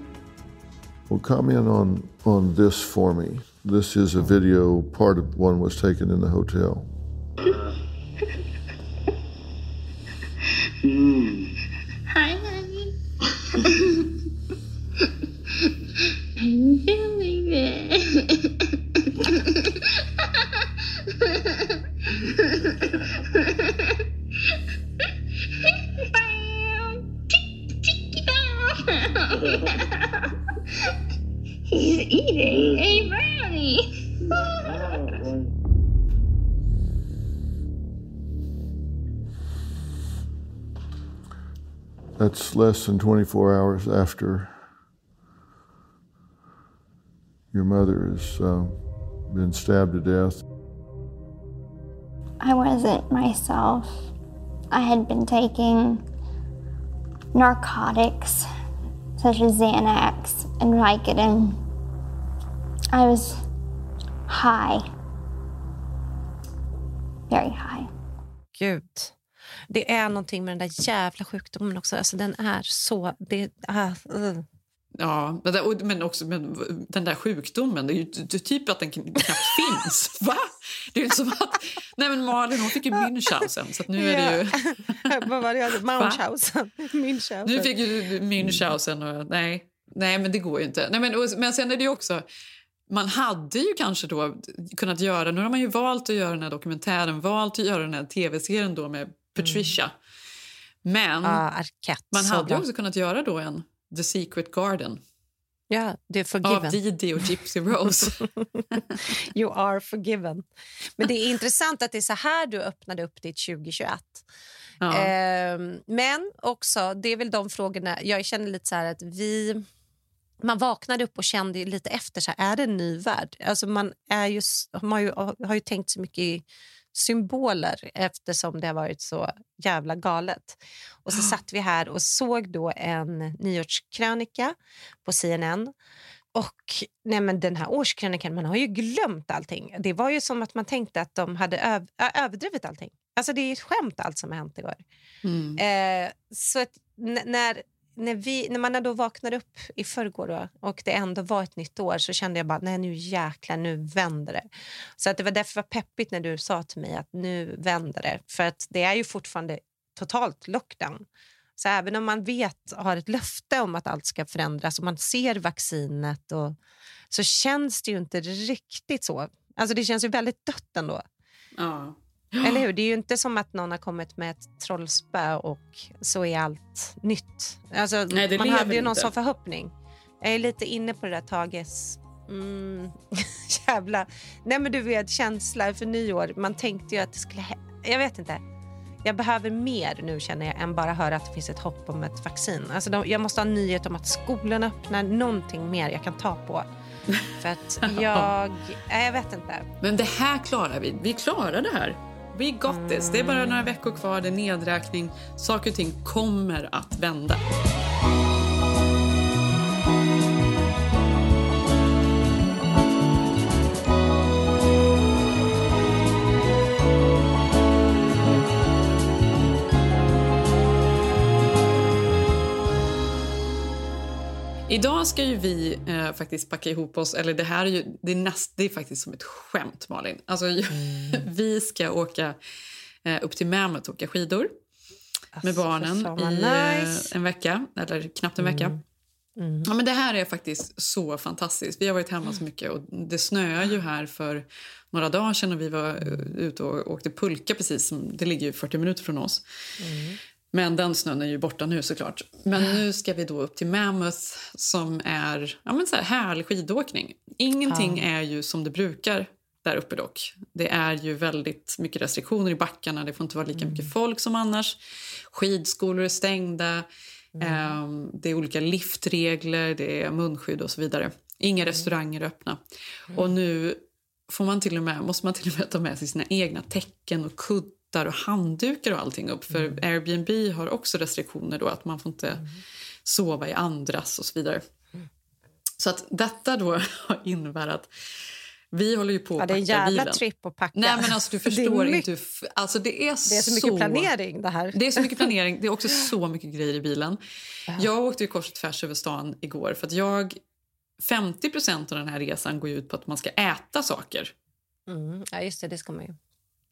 Well, comment on on this for me. This is a video. Part of one was taken in the hotel. Hi, honey. [LAUGHS] I'm feeling it. [LAUGHS] He's eating a brownie. That's less than 24 hours after your mother has uh, been stabbed to death. I wasn't myself. I had been taking narcotics such as Xanax and Vicodin. I was high. Very high. Gud. Det är någonting med den där jävla sjukdomen också. Alltså, den är så... Det, uh, uh. Ja, men, men också men, den där sjukdomen, det är ju typ att den kn- knappt [LAUGHS] finns. Va? Det är ju som att... Nej men Malin hon fick ju Münchhausen så nu är det ju... [LAUGHS] Vad var det jag sa? Munchhausen. Munchhausen. Nu fick ju Münchhausen och nej, nej men det går ju inte. Nej, men, och, men sen är det också... Man hade ju kanske då kunnat göra... Nu har man ju valt att göra den här dokumentären, valt att göra den här tv-serien då med Patricia. Men Ja, Arquette. man hade ju också kunnat göra då en The Secret Garden Ja, det är av forgiven. Didi och Gypsy Rose. [LAUGHS] You are forgiven. Men det är intressant att det är så här du öppnade upp ditt 2021. Ja. Ehm, men också, det är väl de frågorna... Jag känner lite så här att vi... Man vaknade upp och kände lite efter, så här, är det en ny värld? Alltså man, är ju, man har, ju, har ju tänkt så mycket i symboler eftersom det har varit så jävla galet. Och så satt vi här och såg då en nyårskrönika på CNN. Och nej men den här årskrönikan, man har ju glömt allting. Det var ju som att man tänkte att de hade öv, överdrivit allting. Alltså det är ett skämt allt som har hänt igår. Mm. Eh, så när, när, vi, när man då vaknade upp i förrgår då, och det ändå var ett nytt år så kände jag bara nej nu jäklar, nu vänder det. Så att det var därför det var peppigt när du sa till mig att nu vänder det. För att det är ju fortfarande totalt lockdown. Så även om man vet har ett löfte om att allt ska förändras och man ser vaccinet och, så känns det ju inte riktigt så. Alltså det känns ju väldigt dött ändå. Ja. Eller hur? Det är ju inte som att någon har kommit med ett trollspö och så är allt nytt. Alltså, Nej, det man hade ju någon inte. sån förhoppning. Jag är lite inne på det där Tages... Mm, [LAUGHS] jävla... Nej men du vet, känsla för nyår. Man tänkte ju att det skulle... Jag vet inte. Jag behöver mer nu känner jag än bara höra att det finns ett hopp om ett vaccin. Alltså, de, jag måste ha en nyhet om att skolan öppnar. Någonting mer jag kan ta på. För att [LAUGHS] jag... Nej, jag vet inte. Men det här klarar vi. Vi klarar det här. We got this. Det är bara några veckor kvar, det är nedräkning. Saker och ting kommer att vända. Idag ska ju vi eh, faktiskt packa ihop oss. Eller det här är ju det är näst, det är faktiskt som ett skämt, Malin. Alltså, [LAUGHS] vi ska åka eh, upp till Mammoth och åka skidor med Alltså, barnen fan vad i nice. eh, en vecka, eller knappt en vecka. Ja, men det här är faktiskt så fantastiskt. Vi har varit hemma så mycket och det snöar ju här för några dagar sedan och vi var eh, ute och åkte pulka precis. Som, det ligger ju 40 minuter från oss. Men den snön är ju borta nu såklart. Men nu ska vi då upp till Mammoth som är ja, men så här, härlig skidåkning. Ingenting är ju som det brukar där uppe dock. Det är ju väldigt mycket restriktioner i backarna. Det får inte vara lika mycket folk som annars. Skidskolor är stängda. Ehm, det är olika liftregler, det är munskydd och så vidare. Inga restauranger är öppna. Och nu får man till och med, måste man till och med ta med sig sina egna täcken och kuddar och handdukar och allting upp. För Airbnb har också restriktioner då att man får inte sova i andras och så vidare. Så att detta då [LAUGHS] innebär att vi håller ju på att Ja, det är en packa jävla bilen. tripp att packa. Nej men alltså du [LAUGHS] förstår inte hur, alltså det är, Det är så mycket planering det här. det är så mycket planering. Det är också [LAUGHS] så mycket grejer i bilen. Jag åkte ju kors och tvärs över stan igår för att jag 50% av den här resan går ut på att man ska äta saker. Mm. Ja, just det. Det ska man ju.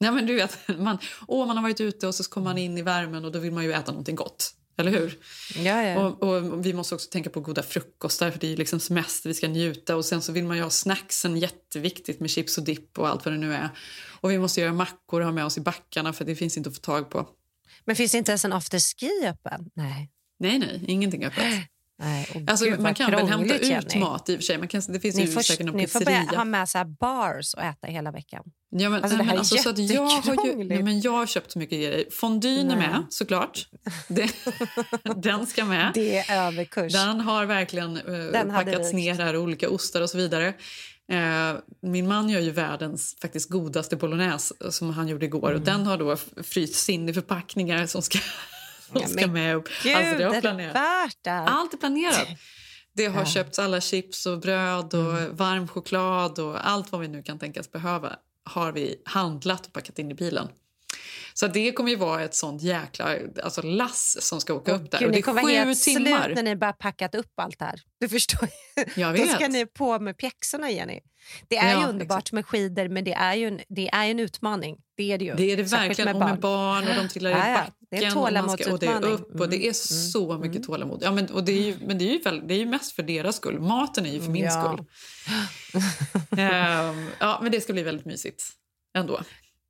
Nej, men du vet, [LAUGHS] man, åh, man har varit ute och så kommer man in i värmen och då vill man ju äta någonting gott. Eller hur? Ja, ja. Och, och Vi måste också tänka på goda frukostar för det är liksom semester, vi ska njuta. Och Sen så vill man ju ha snacksen, jätteviktigt med chips och dipp och allt vad det nu är. Och vi måste göra mackor och ha med oss i backarna för det finns inte att få tag på. Men finns det inte ens en afterski öppen? Nej. Nej, nej, ingenting öppet. [GASPS] Nej, Alltså, gud, man kan väl hämta ut Jenny. mat i och för sig. Man kan, det finns Ni ju får, säkert någon ni får pizzeria. börja ha med så bars och äta hela veckan. Ja, men, Alltså, nej, men alltså, så att jag, har ju, nej, men jag har köpt så mycket grejer. Fondyn är med, såklart. Det, [LAUGHS] den ska med. Det är överkurs. Den har verkligen eh, Den packats ner här, olika ostar och så vidare. Eh, min man gör ju världens faktiskt godaste bolognese eh, som han gjorde igår. Mm. Och den har då frysts in i förpackningar som ska, som ska med upp. Gud, Alltså, det har är det planerat. det? Allt är planerat. Det har Ja. köpts alla chips och bröd och Mm. varm choklad och allt vad vi nu kan tänkas behöva har vi handlat och packat in i bilen. Så det kommer ju vara ett sånt jäkla alltså lass som ska åka upp där. Gud, och det kommer sju helt timmar. slut när ni bara packat upp allt här. Du förstår. Jag Då vet. ska ni på med pjäxorna, Jenny. Det är Ja, ju underbart med skidor, men det är ju en, det är en utmaning. Det är det ju. Det är det Särskilt verkligen. och med barn och de trillar i backen. Det är en och, man ska, och det är tålamodsutmaning. upp och det är Mm, så mycket tålamod. Ja, men, och det är ju, men det är, ju väl, det är ju mest för deras skull. Maten är ju för min Ja. skull. [LAUGHS] Ehm, ja, men det ska bli väldigt mysigt ändå.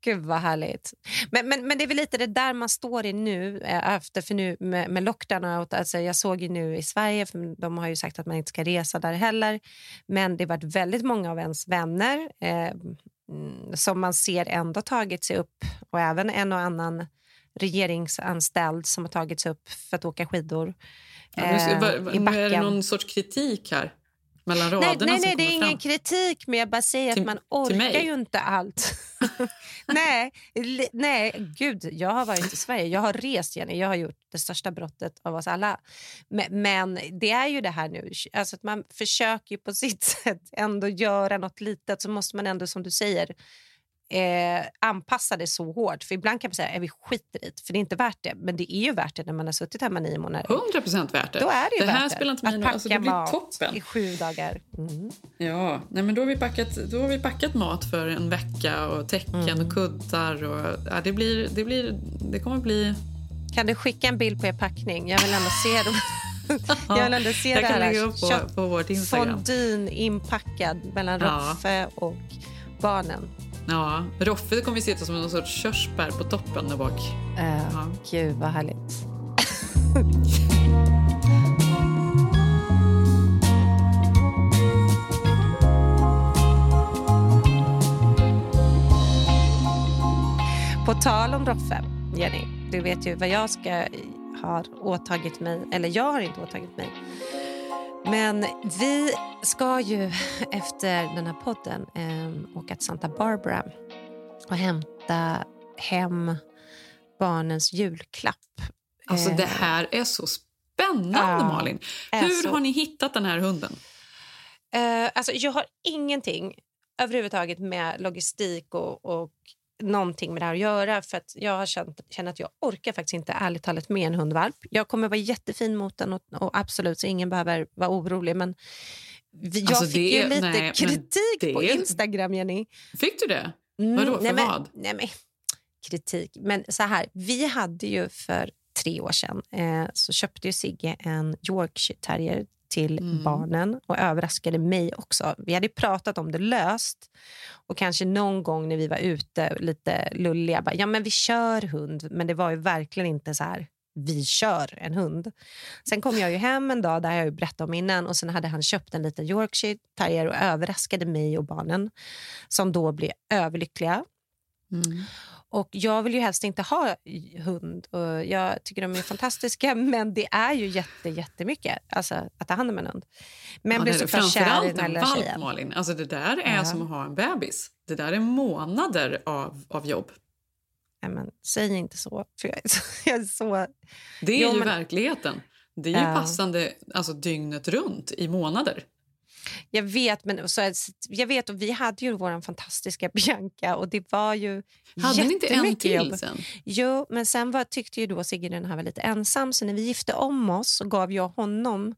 Gud vad härligt. Men, men, men det är väl lite det där man står i nu eh, efter för nu med, med lockdown och allt. Alltså jag såg ju nu i Sverige, för de har ju sagt att man inte ska resa där heller. Men det har varit väldigt många av ens vänner eh, mm, som man ser ändå tagit sig upp och även en och annan regeringsanställd som har sig upp för att åka skidor Ja, nu, ska- eh, va- i nu är det backen. någon sorts kritik här mellan Nej, raderna nej, som nej det är ingen fram. kritik, men jag bara säger Till- att man orkar ju inte allt. [LAUGHS] nej, nej, gud, jag har varit i Sverige. Jag har rest, Jenny. Jag har gjort det största brottet av oss alla. Men, men det är ju det här nu, alltså att man försöker på sitt [LAUGHS] sätt ändå göra något litet, så måste man ändå, som du säger, eh, anpassa det så hårt. För ibland kan man säga att vi skiter i för det är inte värt det. Men det är ju värt det när man har suttit hemma nio månader. 100 procent värt det. Då är det ju det här spelar inte mig packa alltså, det blir toppen. i sju dagar. Mm. Ja, nej, men då har, vi packat, då har vi packat mat för en vecka och täcken Mm. och kuddar. Och, ja, det, blir, det, blir, det kommer bli... Kan du skicka en bild på er packning? Jag vill ändå se det. [LAUGHS] jag vill ändå se jag det kan här. lägga upp på, Kött- på vårt Instagram. Fondyn inpackad mellan Ja. Roffe och barnen. Ja, Roffe kommer vi sitta som någon sorts körsbär på toppen där bak. Uh, Ja. Gud, vad härligt. På tal om Roffe, Jenny, du vet ju vad jag ska ha åtagit mig, eller jag har inte åtagit mig. Men vi ska ju [LAUGHS] efter den här podden eh, åka till Santa Barbara och hämta hem barnens julklapp. Alltså Eh, det här är så spännande Ja, Malin. Hur så. har ni hittat den här hunden? Eh, alltså jag har ingenting överhuvudtaget med logistik och, och någonting med det här att göra. För att Jag har känt, känner att jag orkar faktiskt inte ärligt talat med en hundvalp. Jag kommer vara jättefin mot den och, och absolut så ingen behöver vara orolig. Men jag Alltså, fick det ju lite nej, kritik det på Instagram, Jenny. Fick du det? Mm, Vadå, för nej, men, vad? Nej, men, kritik. Men så här, vi hade ju för tre år sedan eh, så köpte ju Sigge en Yorkshire terrier till Mm. barnen och överraskade mig också. Vi hade pratat om det löst och kanske någon gång när vi var ute lite lulliga, bara, ja men vi kör hund, men det var ju verkligen inte så här vi kör en hund. Sen kom jag ju hem en dag, där jag ju berättat om innan, och sen hade han köpt en liten Yorkshire terrier och överraskade mig och barnen som då blev överlyckliga. Mm. Och Jag vill ju helst inte ha hund. Och jag tycker de är fantastiska, [LAUGHS] men det är ju jätte, jättemycket alltså, att ta hand om en hund. Men Ja, blev så kär i den en valp, tjejen. Malin. Alltså det där är Ja. som att ha en bebis. Det där är månader av, av jobb. Nej, men, säg inte så, för jag är så... [LAUGHS] Jag är så Det är Jo, ju men- verkligheten. Det är ju Ja. passande alltså, dygnet runt i månader. Jag vet, men så, jag vet och vi hade ju vår fantastiska [LAUGHS] Bianca och det var ju Hade ni inte en till jobb. sen? Jo, men sen var, tyckte ju då Sigge den här var lite ensam så när vi gifte om oss så gav jag honom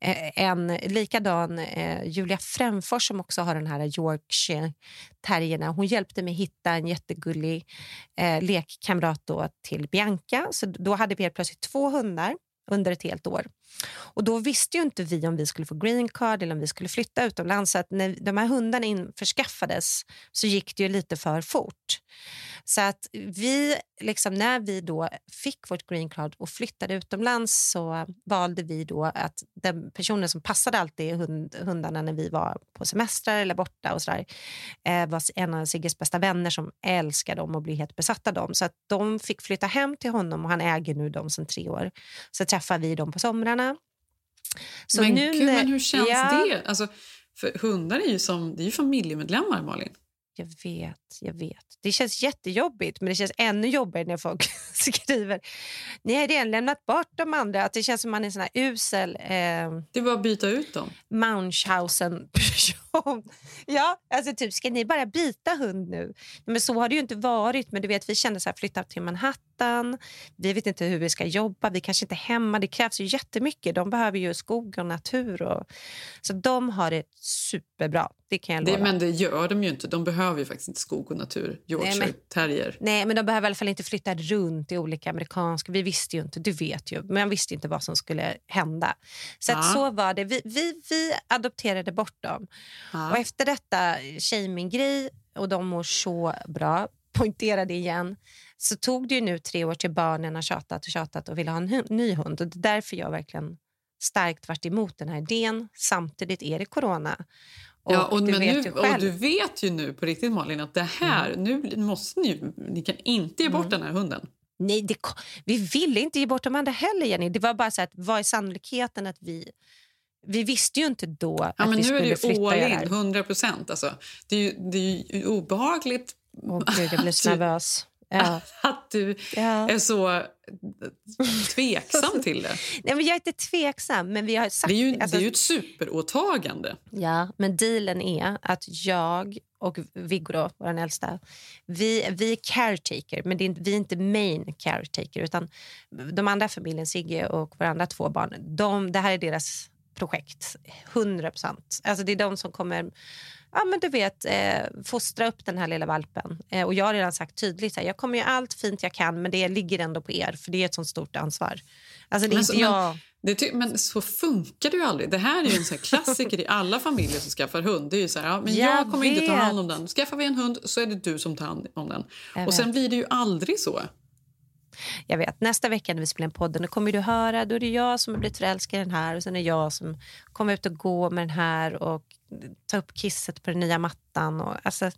eh, en likadan eh, Julia Fränfors som också har den här Yorkshire terrierna. Hon hjälpte mig hitta en jättegullig eh, lekkamrat då till Bianca. Så då hade vi helt plötsligt två hundar under ett helt år. Och Då visste ju inte vi om vi skulle få green card eller om vi skulle flytta utomlands. Så att när de här hundarna införskaffades så gick det ju lite för fort. Så att vi, liksom, när vi då fick vårt green card och flyttade utomlands så valde vi då att den personen som passade alltid hund, hundarna när vi var på semestrar eller borta och så där, eh, var en av Sigges bästa vänner som älskar dem och blev helt besatt av dem. Så att de fick flytta hem till honom och han äger nu dem sedan tre år. Så träffar vi dem på somrarna. Så men nu gud, men hur känns Ja. det? Alltså, för hundar är ju som det är ju familjemedlemmar, Malin. Jag vet, jag vet. Det känns jättejobbigt, men det känns ännu jobbigare när folk [LAUGHS] skriver ni har redan lämnat bort de andra. Att det känns som man är en sån här usel eh, Det är bara att byta ut dem. Munchausen-person. [LAUGHS] ja, alltså typ, ska ni bara byta hund nu? Men så har det ju inte varit. Men du vet, vi kände så här, flytta till Manhattan. Vi vet inte hur vi ska jobba. Vi kanske inte är hemma. Det krävs ju jättemycket. De behöver ju skog och natur. Och... Så de har det superbra. Det kan jag Det, lova. men det gör de ju inte. De behöver ju faktiskt inte skog och natur. Yorkshire Nej, men- terrier. Nej, men de behöver i alla fall inte flytta runt i olika amerikanska... Vi visste ju inte, du vet ju, men man visste inte vad som skulle hända. Så att Ja. så var det. Vi, vi, vi adopterade bort dem. Ja. Och efter detta shaming-grej, och de mår så bra, poängtera det igen, så tog det ju nu tre år till barnen har tjatat och tjatat och ville ha en ny hund. Och det är därför jag verkligen starkt varit emot den här idén. Samtidigt är det corona. Och ja, och, du men vet nu, ju och du vet ju nu på riktigt Malin att det här, nu måste ni ni kan inte ge bort Mm. den här hunden. Nej, det, vi ville inte ge bort de andra heller, Jenny. Det var bara så att vad är sannolikheten att vi... Vi visste ju inte då Ja, att vi nu skulle är det ju flytta all in, här. 100 procent. Alltså. Det, är ju, det är ju obehagligt Åh, gud, jag blir så nervös. Ja. [LAUGHS] att du Ja. är så tveksam till det. [LAUGHS] Nej, men jag är inte tveksam, men vi har sagt... Det är ju, alltså- det är ju ett superåtagande. Ja, men dealen är att jag och Viggo, då, vår äldsta, vi, vi är caretaker, men är, vi är inte main caretaker. Utan de andra familjen, Sigge och våra andra två barn, de, det här är deras projekt. 100 procent. Alltså det är de som kommer ja, men du vet, eh, fostra upp den här lilla valpen. Eh, och jag har redan sagt tydligt, här, jag kommer göra allt fint jag kan men det ligger ändå på er för det är ett sånt stort ansvar. Alltså det är Men inte så- jag... Men, det men så funkar det ju aldrig. Det här är ju en sån klassiker i alla familjer som skaffar hund. Det är ju så här, ja, men jag, Jag kommer inte ta vet. hand om den. Skaffar vi en hund så är det du som tar hand om den. Jag Och sen vet. blir det ju aldrig så. Jag vet, nästa vecka när vi spelar en podd, då kommer du höra, då är det jag som har blivit förälskad i den här och sen är det jag som kommer ut och gå med den här och ta upp kisset på den nya mattan. Och, alltså,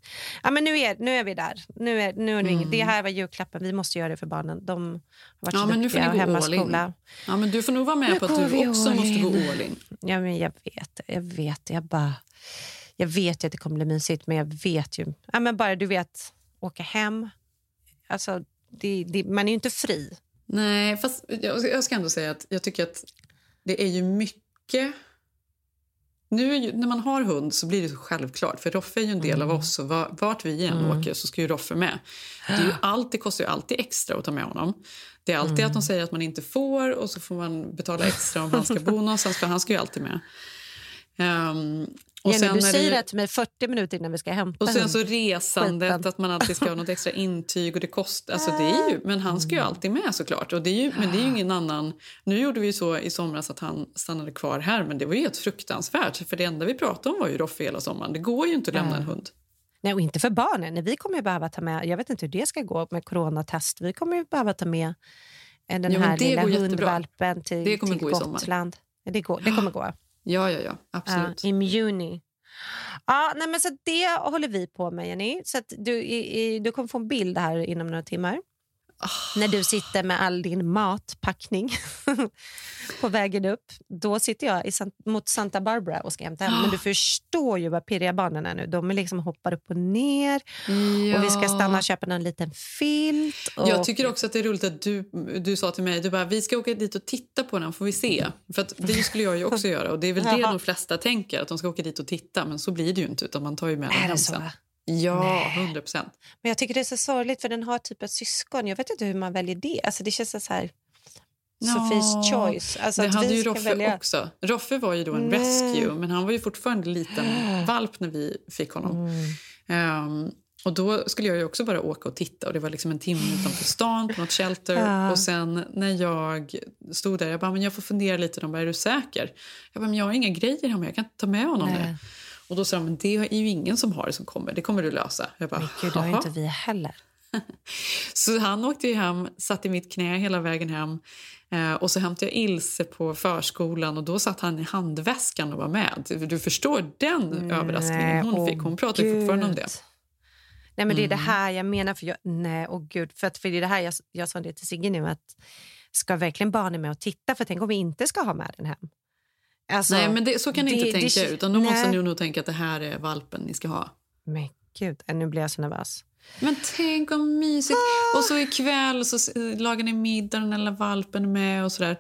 ja, men nu, är, nu är vi där. Nu är, nu är det, inget. det här var julklappen, vi måste göra det för barnen. De har varit Ja, så men duktiga och in. hemmaskola. Ja, men du får nog vara med Nu på att går du också måste gå in. all in. Ja, men jag vet, jag vet. Jag bara... Jag vet att det kommer bli mysigt, men jag vet ju... Ja, men bara du vet, åka hem. Alltså, det, det, man är ju inte fri. Nej, fast jag, jag ska ändå säga att jag tycker att det är ju mycket... Nu ju, när man har hund så blir det så självklart, för Roffe är ju en del Mm. av oss. Och va- vart vi än åker så ska ju Roffe med. Det, är ju alltid, kostar ju alltid extra att ta med honom. Det är alltid Mm. att de säger att man inte får och så får man betala extra om han ska bo [LAUGHS] någonstans, för han ska ju alltid med. Ehm, och Jenny, du säger det till mig 40 minuter innan vi ska hämta och sen så resandet, Skiten. att man alltid ska ha något extra intyg. och det kostar, alltså det är ju, Men han ska ju alltid med såklart. Och det är ju, men det är ju ingen annan... Nu gjorde vi så i somras att han stannade kvar här, men det var ju helt fruktansvärt. För det enda vi pratade om var ju Roffe hela sommaren. Det går ju inte att lämna en hund. Nej, och inte för barnen. Nej, Vi kommer ju behöva ta med, jag vet inte hur det ska gå med coronatest. Vi kommer ju behöva ta med eh, den Ja, här lilla hundvalpen till, Det kommer till gå i sommar. Gotland. Det, går, det kommer gå. Ja, ja, ja. Absolut. Eh, ja, immuni. Ja, nej, men så det håller vi på med, Jenny. Så att du, i, i, du kommer få en bild här inom några timmar. När du sitter med all din matpackning [LAUGHS] på vägen upp. Då sitter jag i mot Santa Barbara och ska hämta hem. Men du [GASPS] förstår ju vad pirriga barnen är nu. De liksom hoppar upp och ner. Och vi ska stanna och köpa en liten filt. Och... Jag tycker också att det är roligt att du, du sa till mig du bara, vi ska åka dit och titta på den får vi se. För det skulle jag ju också [LAUGHS] göra och det är väl det de flesta tänker att de ska åka dit och titta men så blir det ju inte utan man tar ju med den Är det hem. Ja, 100 procent. Men jag tycker det är så sorgligt för den har typ ett syskon. Jag vet inte hur man väljer det. Alltså det känns så här... Sophies choice. Alltså det hade ju Roffe välja. också. Roffe var ju då en Nej. rescue men han var ju fortfarande en liten [GASPS] valp när vi fick honom. Ehm, och då skulle jag ju också bara åka och titta och det var liksom en timme utanför stan på något shelter. Ja. Och sen när jag stod där, jag bara, men jag får fundera lite. De bara, är du säker? Jag bara, men jag har inga grejer hemma, jag kan inte ta med honom Nej. nu. Och då sa de, men det är ju ingen som har det som kommer, det kommer du lösa. Jag bara, Men gud, det har inte vi heller. [LAUGHS] Så han åkte ju hem, satt i mitt knä hela vägen hem. Eh, och så hämtade jag Ilse på förskolan och då satt han i handväskan och var med. Du, förstår den överraskningen hon åh fick. Hon pratar ju fortfarande om det. gud. Nej, men Det är det Mm. här jag menar. För jag, nej, åh gud. För, att, för det är det här jag, jag sa det till Sigge nu. Att ska verkligen barnen med och titta? För tänk om vi inte ska ha med den hem. Alltså, Nej, men det, så kan ni det- inte det- tänka. utan då måste nej. ni nog tänka att det här är valpen ni ska ha. Men gud, nu blir jag så nervös. Men tänk vad mysigt! Och så ikväll så lagar ni middagen eller valpen med och sådär.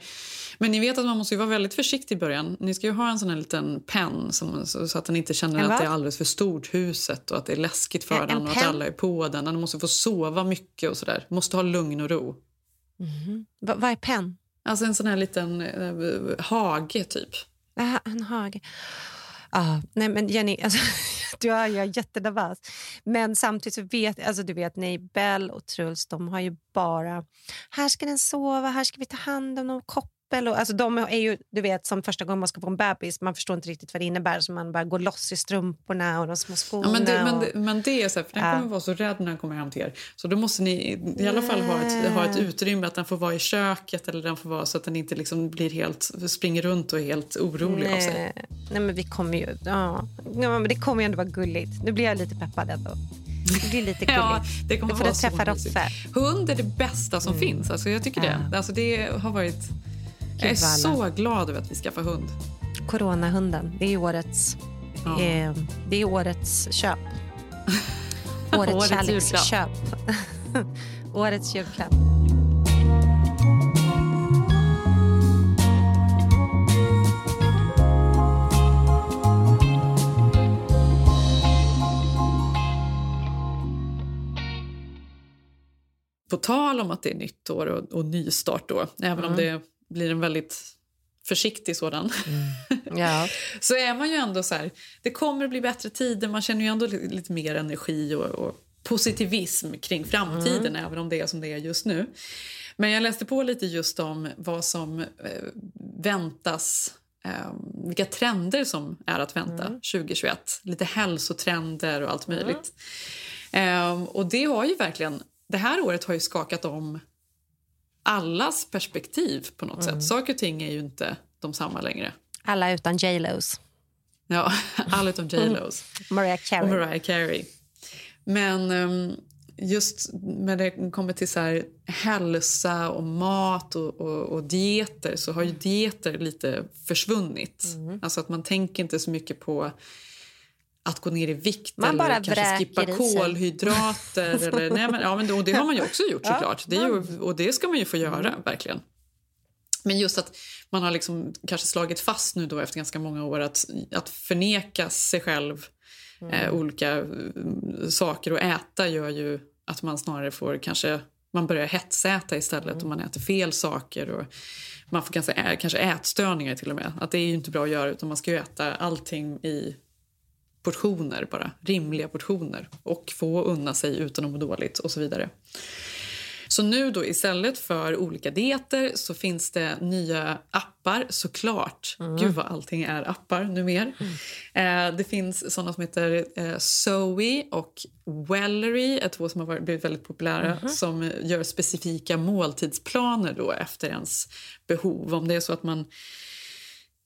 Men ni vet att man måste ju vara väldigt försiktig i början. Ni ska ju ha en sån här liten penn som, så, så att den inte känner att det är alldeles för stort huset och att det är läskigt för En- en den och att penn? alla är på den. Den måste få sova mycket och sådär. Måste ha lugn och ro. Va, vad är penn? Alltså en sån här liten eh, hage typ. Ah, en hage. Ah, nej men Jenny, [LAUGHS] alltså, du är, jag är jättenervös. Men samtidigt så vet alltså du vet, nej, Bell och Truls de har ju bara... Här ska den sova, här ska vi ta hand om någon koppel. Och, alltså, de är ju, du vet, som första gången man ska få en bebis. Man förstår inte riktigt vad det innebär. Så man bara går loss i strumporna och de små skorna. Ja, men, det, men, det, men det är så här, för den Ja. kommer vara så rädd när den kommer hem till er. Så då måste ni i alla fall ha ett, ha ett utrymme att den får vara i köket eller den får vara så att den inte liksom blir helt, springer runt och är helt orolig av sig. nej, nej, men vi kommer ju... Ja, ja, men det kommer ju ändå vara gulligt. Nu blir jag lite peppad ändå. Det blir lite [LAUGHS] gulligt. Ja, det kommer Du får vara du träffa. Roffe. Hund är det bästa som finns. Alltså, jag tycker det. Alltså, det har varit... jag är så glad över att vi skaffar hund. Coronahunden. Det är årets, Ja. eh, det är årets köp. [LAUGHS] Årets, Årets kärleksköp. [LAUGHS] årets julklapp. På tal om att det är nytt år och, och nystart då, även om det blir en väldigt försiktig sådan, Ja. [LAUGHS] så är man ju ändå så här, det kommer att bli bättre tider, man känner ju ändå lite, lite mer energi och, och positivism kring framtiden, även om det är som det är just nu. Men jag läste på lite just om vad som eh, väntas eh, vilka trender som är att vänta 2021. Lite hälsotrender och allt möjligt. Eh, och det har ju verkligen... Det här året har ju skakat om allas perspektiv på något sätt. Saker och ting är ju inte de samma längre. Alla utan J-Los. Ja, [LAUGHS] alla utom J.Los. [LAUGHS] Mariah och Carey. Mariah Carey. Men ehm, just när det kommer till så här hälsa och mat och, och, och dieter så har ju dieter lite försvunnit. Mm. Alltså att man tänker inte så mycket på att gå ner i vikt Man eller kanske skippa kolhydrater. eller, [LAUGHS] nej, men, ja, men, och det har man ju också gjort såklart. Det är ju, och det ska man ju få göra, verkligen. Men just att man har liksom kanske slagit fast nu då efter ganska många år att, att förneka sig själv eh, olika eh, saker och äta gör ju att man snarare får kanske man börjar hetsäta istället och man äter fel saker och man får kanske, ä, kanske ätstörningar till och med. Att det är inte bra att göra utan man ska ju äta allting i portioner bara, rimliga portioner och få unna sig utan att må dåligt och så vidare. Så nu då istället för olika dieter så finns det nya appar såklart. Gud vad allting är appar numera. Eh, det finns såna som heter eh, Zoe och Wellery, är två som har varit, blivit väldigt populära som gör specifika måltidsplaner då efter ens behov. Om det är så att man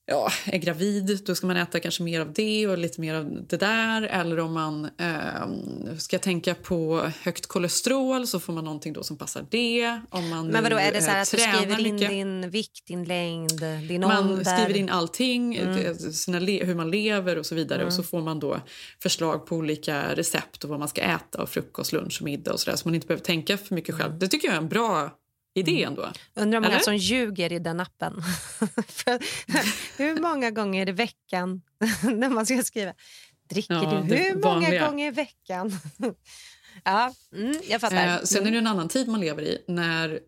ja, är gravid, då ska man äta kanske mer av det och lite mer av det där. Eller om man eh, ska tänka på högt kolesterol så får man någonting då som passar det. Om man Men vadå, är det så eh, att du skriver in mycket. din vikt, din längd, din Man ålder? skriver in allting, Mm. det- sina hur man lever och så vidare. Och så får man då förslag på olika recept och vad man ska äta och frukost, lunch och middag och sådär. Så man inte behöver tänka för mycket själv. Det tycker jag är en bra idé ändå. Undrar hur många Eller? som ljuger i den appen. [LAUGHS] Hur många gånger i veckan [LAUGHS] när man ska skriva dricker Ja, du hur många vanliga. gånger i veckan? [LAUGHS] ja, mm, jag fattar. Eh, sen är det en annan tid man lever i när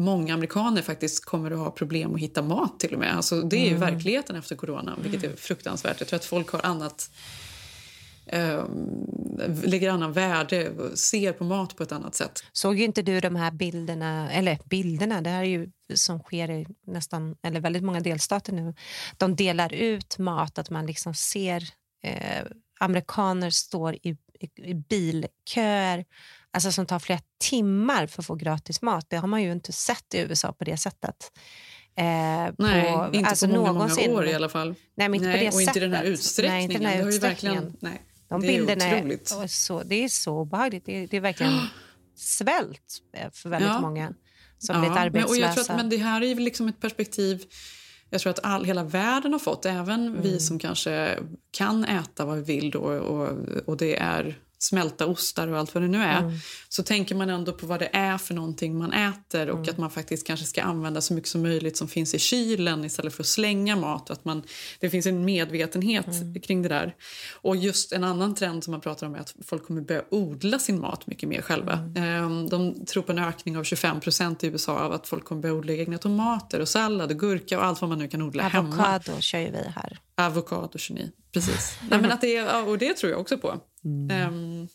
många amerikaner faktiskt kommer att ha problem att hitta mat till och med. Alltså, det är Mm. verkligheten efter corona, vilket är fruktansvärt. Jag tror att folk har annat eh, lägger annan värde, ser på mat på ett annat sätt. Såg ju inte du de här bilderna, eller bilderna, det här är ju som sker i nästan, eller väldigt många delstater nu. De delar ut mat, att man liksom ser eh, amerikaner står i, i, i bilköer, alltså som tar flera timmar för att få gratis mat. Det har man ju inte sett i USA på det sättet. Eh, Nej, på, inte alltså på många, någonsin. många år i alla fall. Nej, inte på Nej, det och inte i den här sättet. utsträckningen. Nej, inte den här det, har ju utsträckningen. verkligen, nej, De det bilderna är är, otroligt. och så, det är så obehagligt. Det, är- det är verkligen svält eh, för väldigt Ja. många som Ja, blivit men, och arbetslösa. jag tror att, men det här är liksom ett perspektiv jag tror att all, hela världen har fått, även Mm. vi som kanske kan äta vad vi vill då, och, och det är smälta ostar och allt vad det nu är, Mm. så tänker man ändå på vad det är för någonting man äter och Mm. att man faktiskt kanske ska använda så mycket som möjligt som finns i kylen istället för att slänga mat. Att man, det finns en medvetenhet Mm. kring det där. Och just en annan trend som man pratar om är att folk kommer börja odla sin mat mycket mer själva. Mm. Ehm, De tror på en ökning av 25% i USA av att folk kommer börja odla egna tomater och sallad och gurka och allt vad man nu kan odla hemma. Avokado kör ju vi här. Avokado, geni. Precis. [LAUGHS] Nej, men att det, är- och det tror jag också på. Mm. Ehm,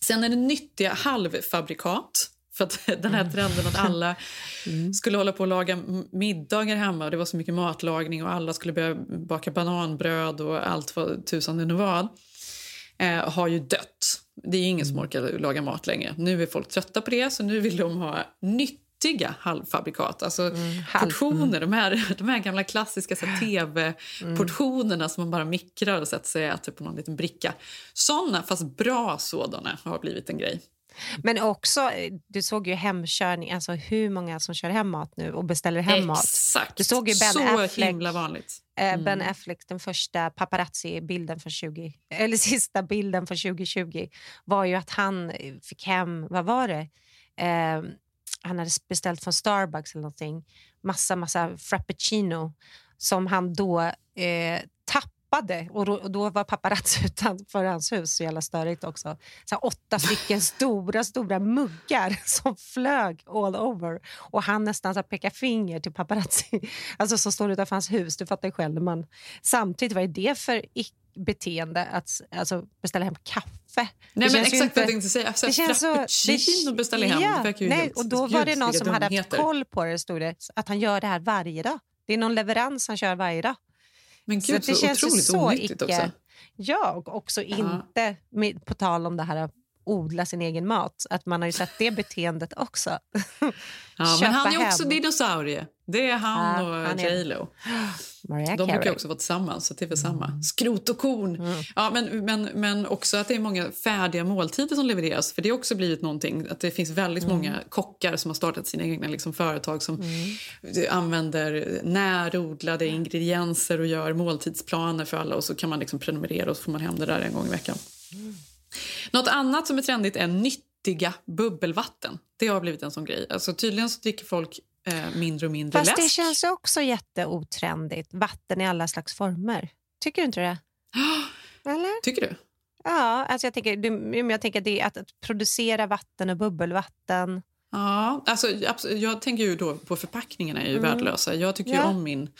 sen är det nyttiga halvfabrikat. För att [LAUGHS] den här trenden att alla [LAUGHS] skulle hålla på och laga middagar hemma och det var så mycket matlagning och alla skulle börja baka bananbröd och allt vad tusan det nu var eh, har ju dött. Det är ingen som orkar laga mat längre. Nu är folk trötta på det så nu vill de ha nyttiga halvfabrikat. Alltså halv. portioner, de, här, [LAUGHS] de här gamla klassiska tv-portionerna som man bara mikrar och sätter sig och äter på någon liten bricka. Såna, fast bra sådana, har blivit en grej. Men också, du såg ju hemkörning, alltså hur många som kör hem mat nu och beställer hem mat. Exakt. Du såg ju Ben så Affleck. himla vanligt. Eh, Ben Affleck, den första paparazzi-bilden för 20, eller [LAUGHS] sista bilden för 2020 var ju att han fick hem, vad var det? Eh, han hade beställt från Starbucks eller någonting, massa, massa frappuccino som han då eh, tappade och då, och då var paparazzi [LAUGHS] utanför hans hus, så jävla störigt också. Så åtta stycken [LAUGHS] stora, stora muggar [LAUGHS] som flög all over och han nästan så pekar finger till paparazzi alltså, som står utanför hans hus. Du fattar själv. Man, samtidigt, vad är det för beteende att alltså, beställa hem kaffe? Nej, Det men känns exakt inte- jag tänkte säga. Alltså, det känns så- det- beställer hem. Ja, det nej, och då var det någon som hade haft koll på det, stod det, att han gör det här varje dag. Det är någon leverans han kör varje dag. Men Så gud, det så, känns ju otroligt så onyttigt icke- också. Ja, och också inte, med, på tal om det här odla sin egen mat, att man har ju sett det beteendet också. [LAUGHS] Ja, men han är hem. också dinosaurie. Det är han och han är- J Lo. [GASPS] Mariah De brukar också vara tillsammans, så det är väl samma. Mm. Skrot och korn. Ja, men, men, men också att det är många färdiga måltider som levereras. För det har också blivit någonting, att det finns väldigt Mm. många kockar som har startat sina egna liksom, företag som använder närodlade ingredienser och gör måltidsplaner för alla och så kan man liksom prenumerera och så får man hem det där en gång i veckan. Något annat som är trendigt är nyttiga bubbelvatten. Det har blivit en sån grej. Alltså, tydligen så dricker folk eh, mindre och mindre Fast läsk. det känns också jätteotrendigt. Vatten i alla slags former. Tycker du inte det? [GASPS] Eller? Tycker du? Ja, alltså jag tänker, du, jag tänker det att, att producera vatten och bubbelvatten. Ja, alltså, jag tänker ju då på förpackningarna är ju Mm. värdelösa. Jag tycker Ja. om min,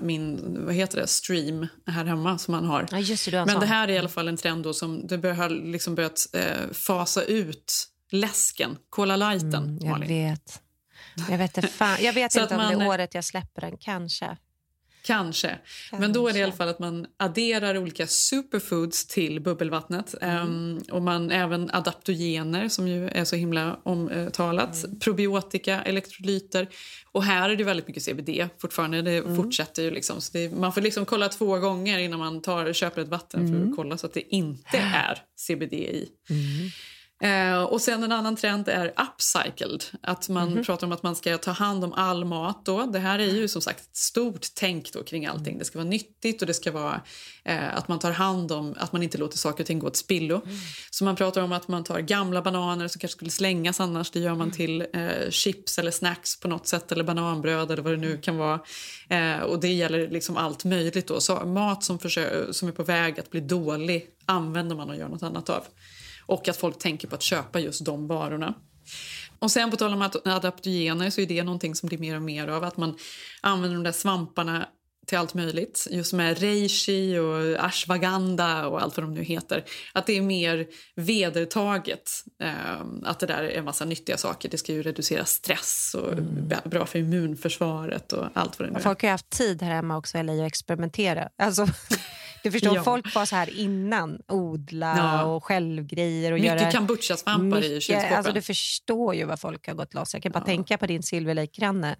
min vad heter det, stream här hemma som man har. Ja, det, en Men det här är i alla fall en trend då som det har liksom börjat eh, fasa ut läsken, Cola lighten. Mm, jag Malin. vet. Jag vet, inte fan. Jag vet inte att om det man- är året jag släpper den, kanske. Kanske. Men då är det i alla fall att man adderar olika superfoods till bubbelvattnet. Ehm, och man även adaptogener som ju är så himla omtalat. Probiotika, elektrolyter. Och här är det väldigt mycket CBD fortfarande. Det fortsätter ju liksom. Så det, man får liksom kolla två gånger innan man tar, köper ett vatten för att kolla så att det inte är CBD i. Eh, och sen En annan trend är upcycled. Att Man pratar om att man ska ta hand om all mat. Då. Det här är ju som sagt ett stort tänk då kring allting. Det ska vara nyttigt och det ska vara eh, att man tar hand om att man inte låter saker och ting gå till spillo. Så man pratar om att man tar gamla bananer som kanske skulle slängas annars. Det gör man till eh, chips eller snacks på något sätt eller bananbröd eller vad det nu kan vara. Eh, och Det gäller liksom allt möjligt. Då. Så mat som, som är på väg att bli dålig använder man och gör något annat av. Och att folk tänker på att köpa just de varorna. Och sen på tal om ad- adaptogener så är det någonting som blir mer och mer av. Att man använder de där svamparna till allt möjligt. Just med reishi och ashwagandha och allt vad de nu heter. Att det är mer vedertaget. Eh, att det där är en massa nyttiga saker. Det ska ju reducera stress och b- bra för immunförsvaret och allt vad det nu är. Folk har haft tid här hemma också i LA att experimentera. Alltså, du förstår, Ja. folk var så här innan. Odla Ja. och självgrejer. Och Mycket göra kombucha-svampar i kylskåpen. Alltså, du förstår ju vad folk har gått loss. Jag kan bara tänka på din Silver Lake-granne.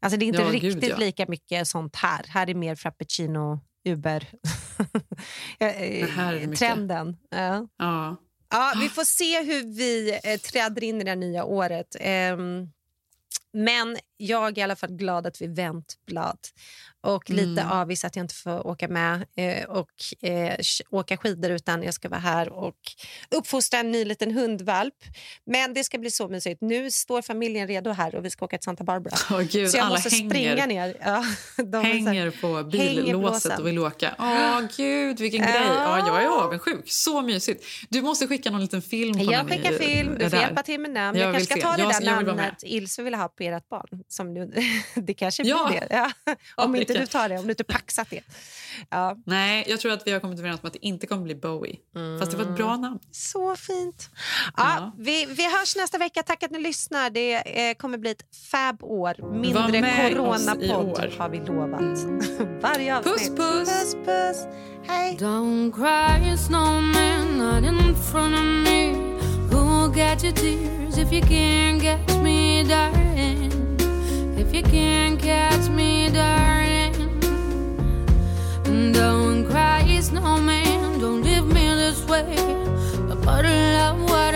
Alltså, det är inte Ja, gud, riktigt ja. lika mycket sånt här. Här är mer frappuccino, Uber. [LAUGHS] Mycket. Trenden. Ja. Ja. Ja, vi får se hur vi eh, träder in i det nya året. Ehm, men jag är i alla fall glad att vi vänt blad. Och lite Mm. avis att jag inte får åka med eh, och eh, åka skidor utan jag ska vara här och uppfostra en ny liten hundvalp. Men det ska bli så mysigt. Nu står familjen redo här och vi ska åka till Santa Barbara. [LAUGHS] Åh, gud, så jag alla måste hänger. springa ner. Ja, [LAUGHS] de hänger på billåset och vill åka. Åh, gud, vilken Ja. grej. Ja, jag är avundsjuk. Så mysigt. Du måste skicka någon liten film på Jag skickar film, du får hjälpa till med namn. Jag Jag, kanske ska se. ta det Jag- där jag namnet Ilse vill ha på ert barn. Som du, [LAUGHS] det kanske blir Ja. det. Ja. Ja, Om det inte kan- du tar det, om du inte paxat det. Ja. Nej, jag tror att vi har kommit överens om att det inte kommer bli Bowie. Fast det var ett bra namn. Så fint. Ja, Vi, vi hörs nästa vecka. Tack att ni lyssnar. Det eh, kommer bli ett fab-år. Var Mindre coronapodd år. har vi lovat. [LAUGHS] Varje avsnitt. Puss, puss. puss, puss. Hej. Don't cry, snowman, not in front of me. Who'll get your tears if you can't catch me, darling? If you can't catch me, darling. Don't cry, snowman, don't leave me this way. A bottle of water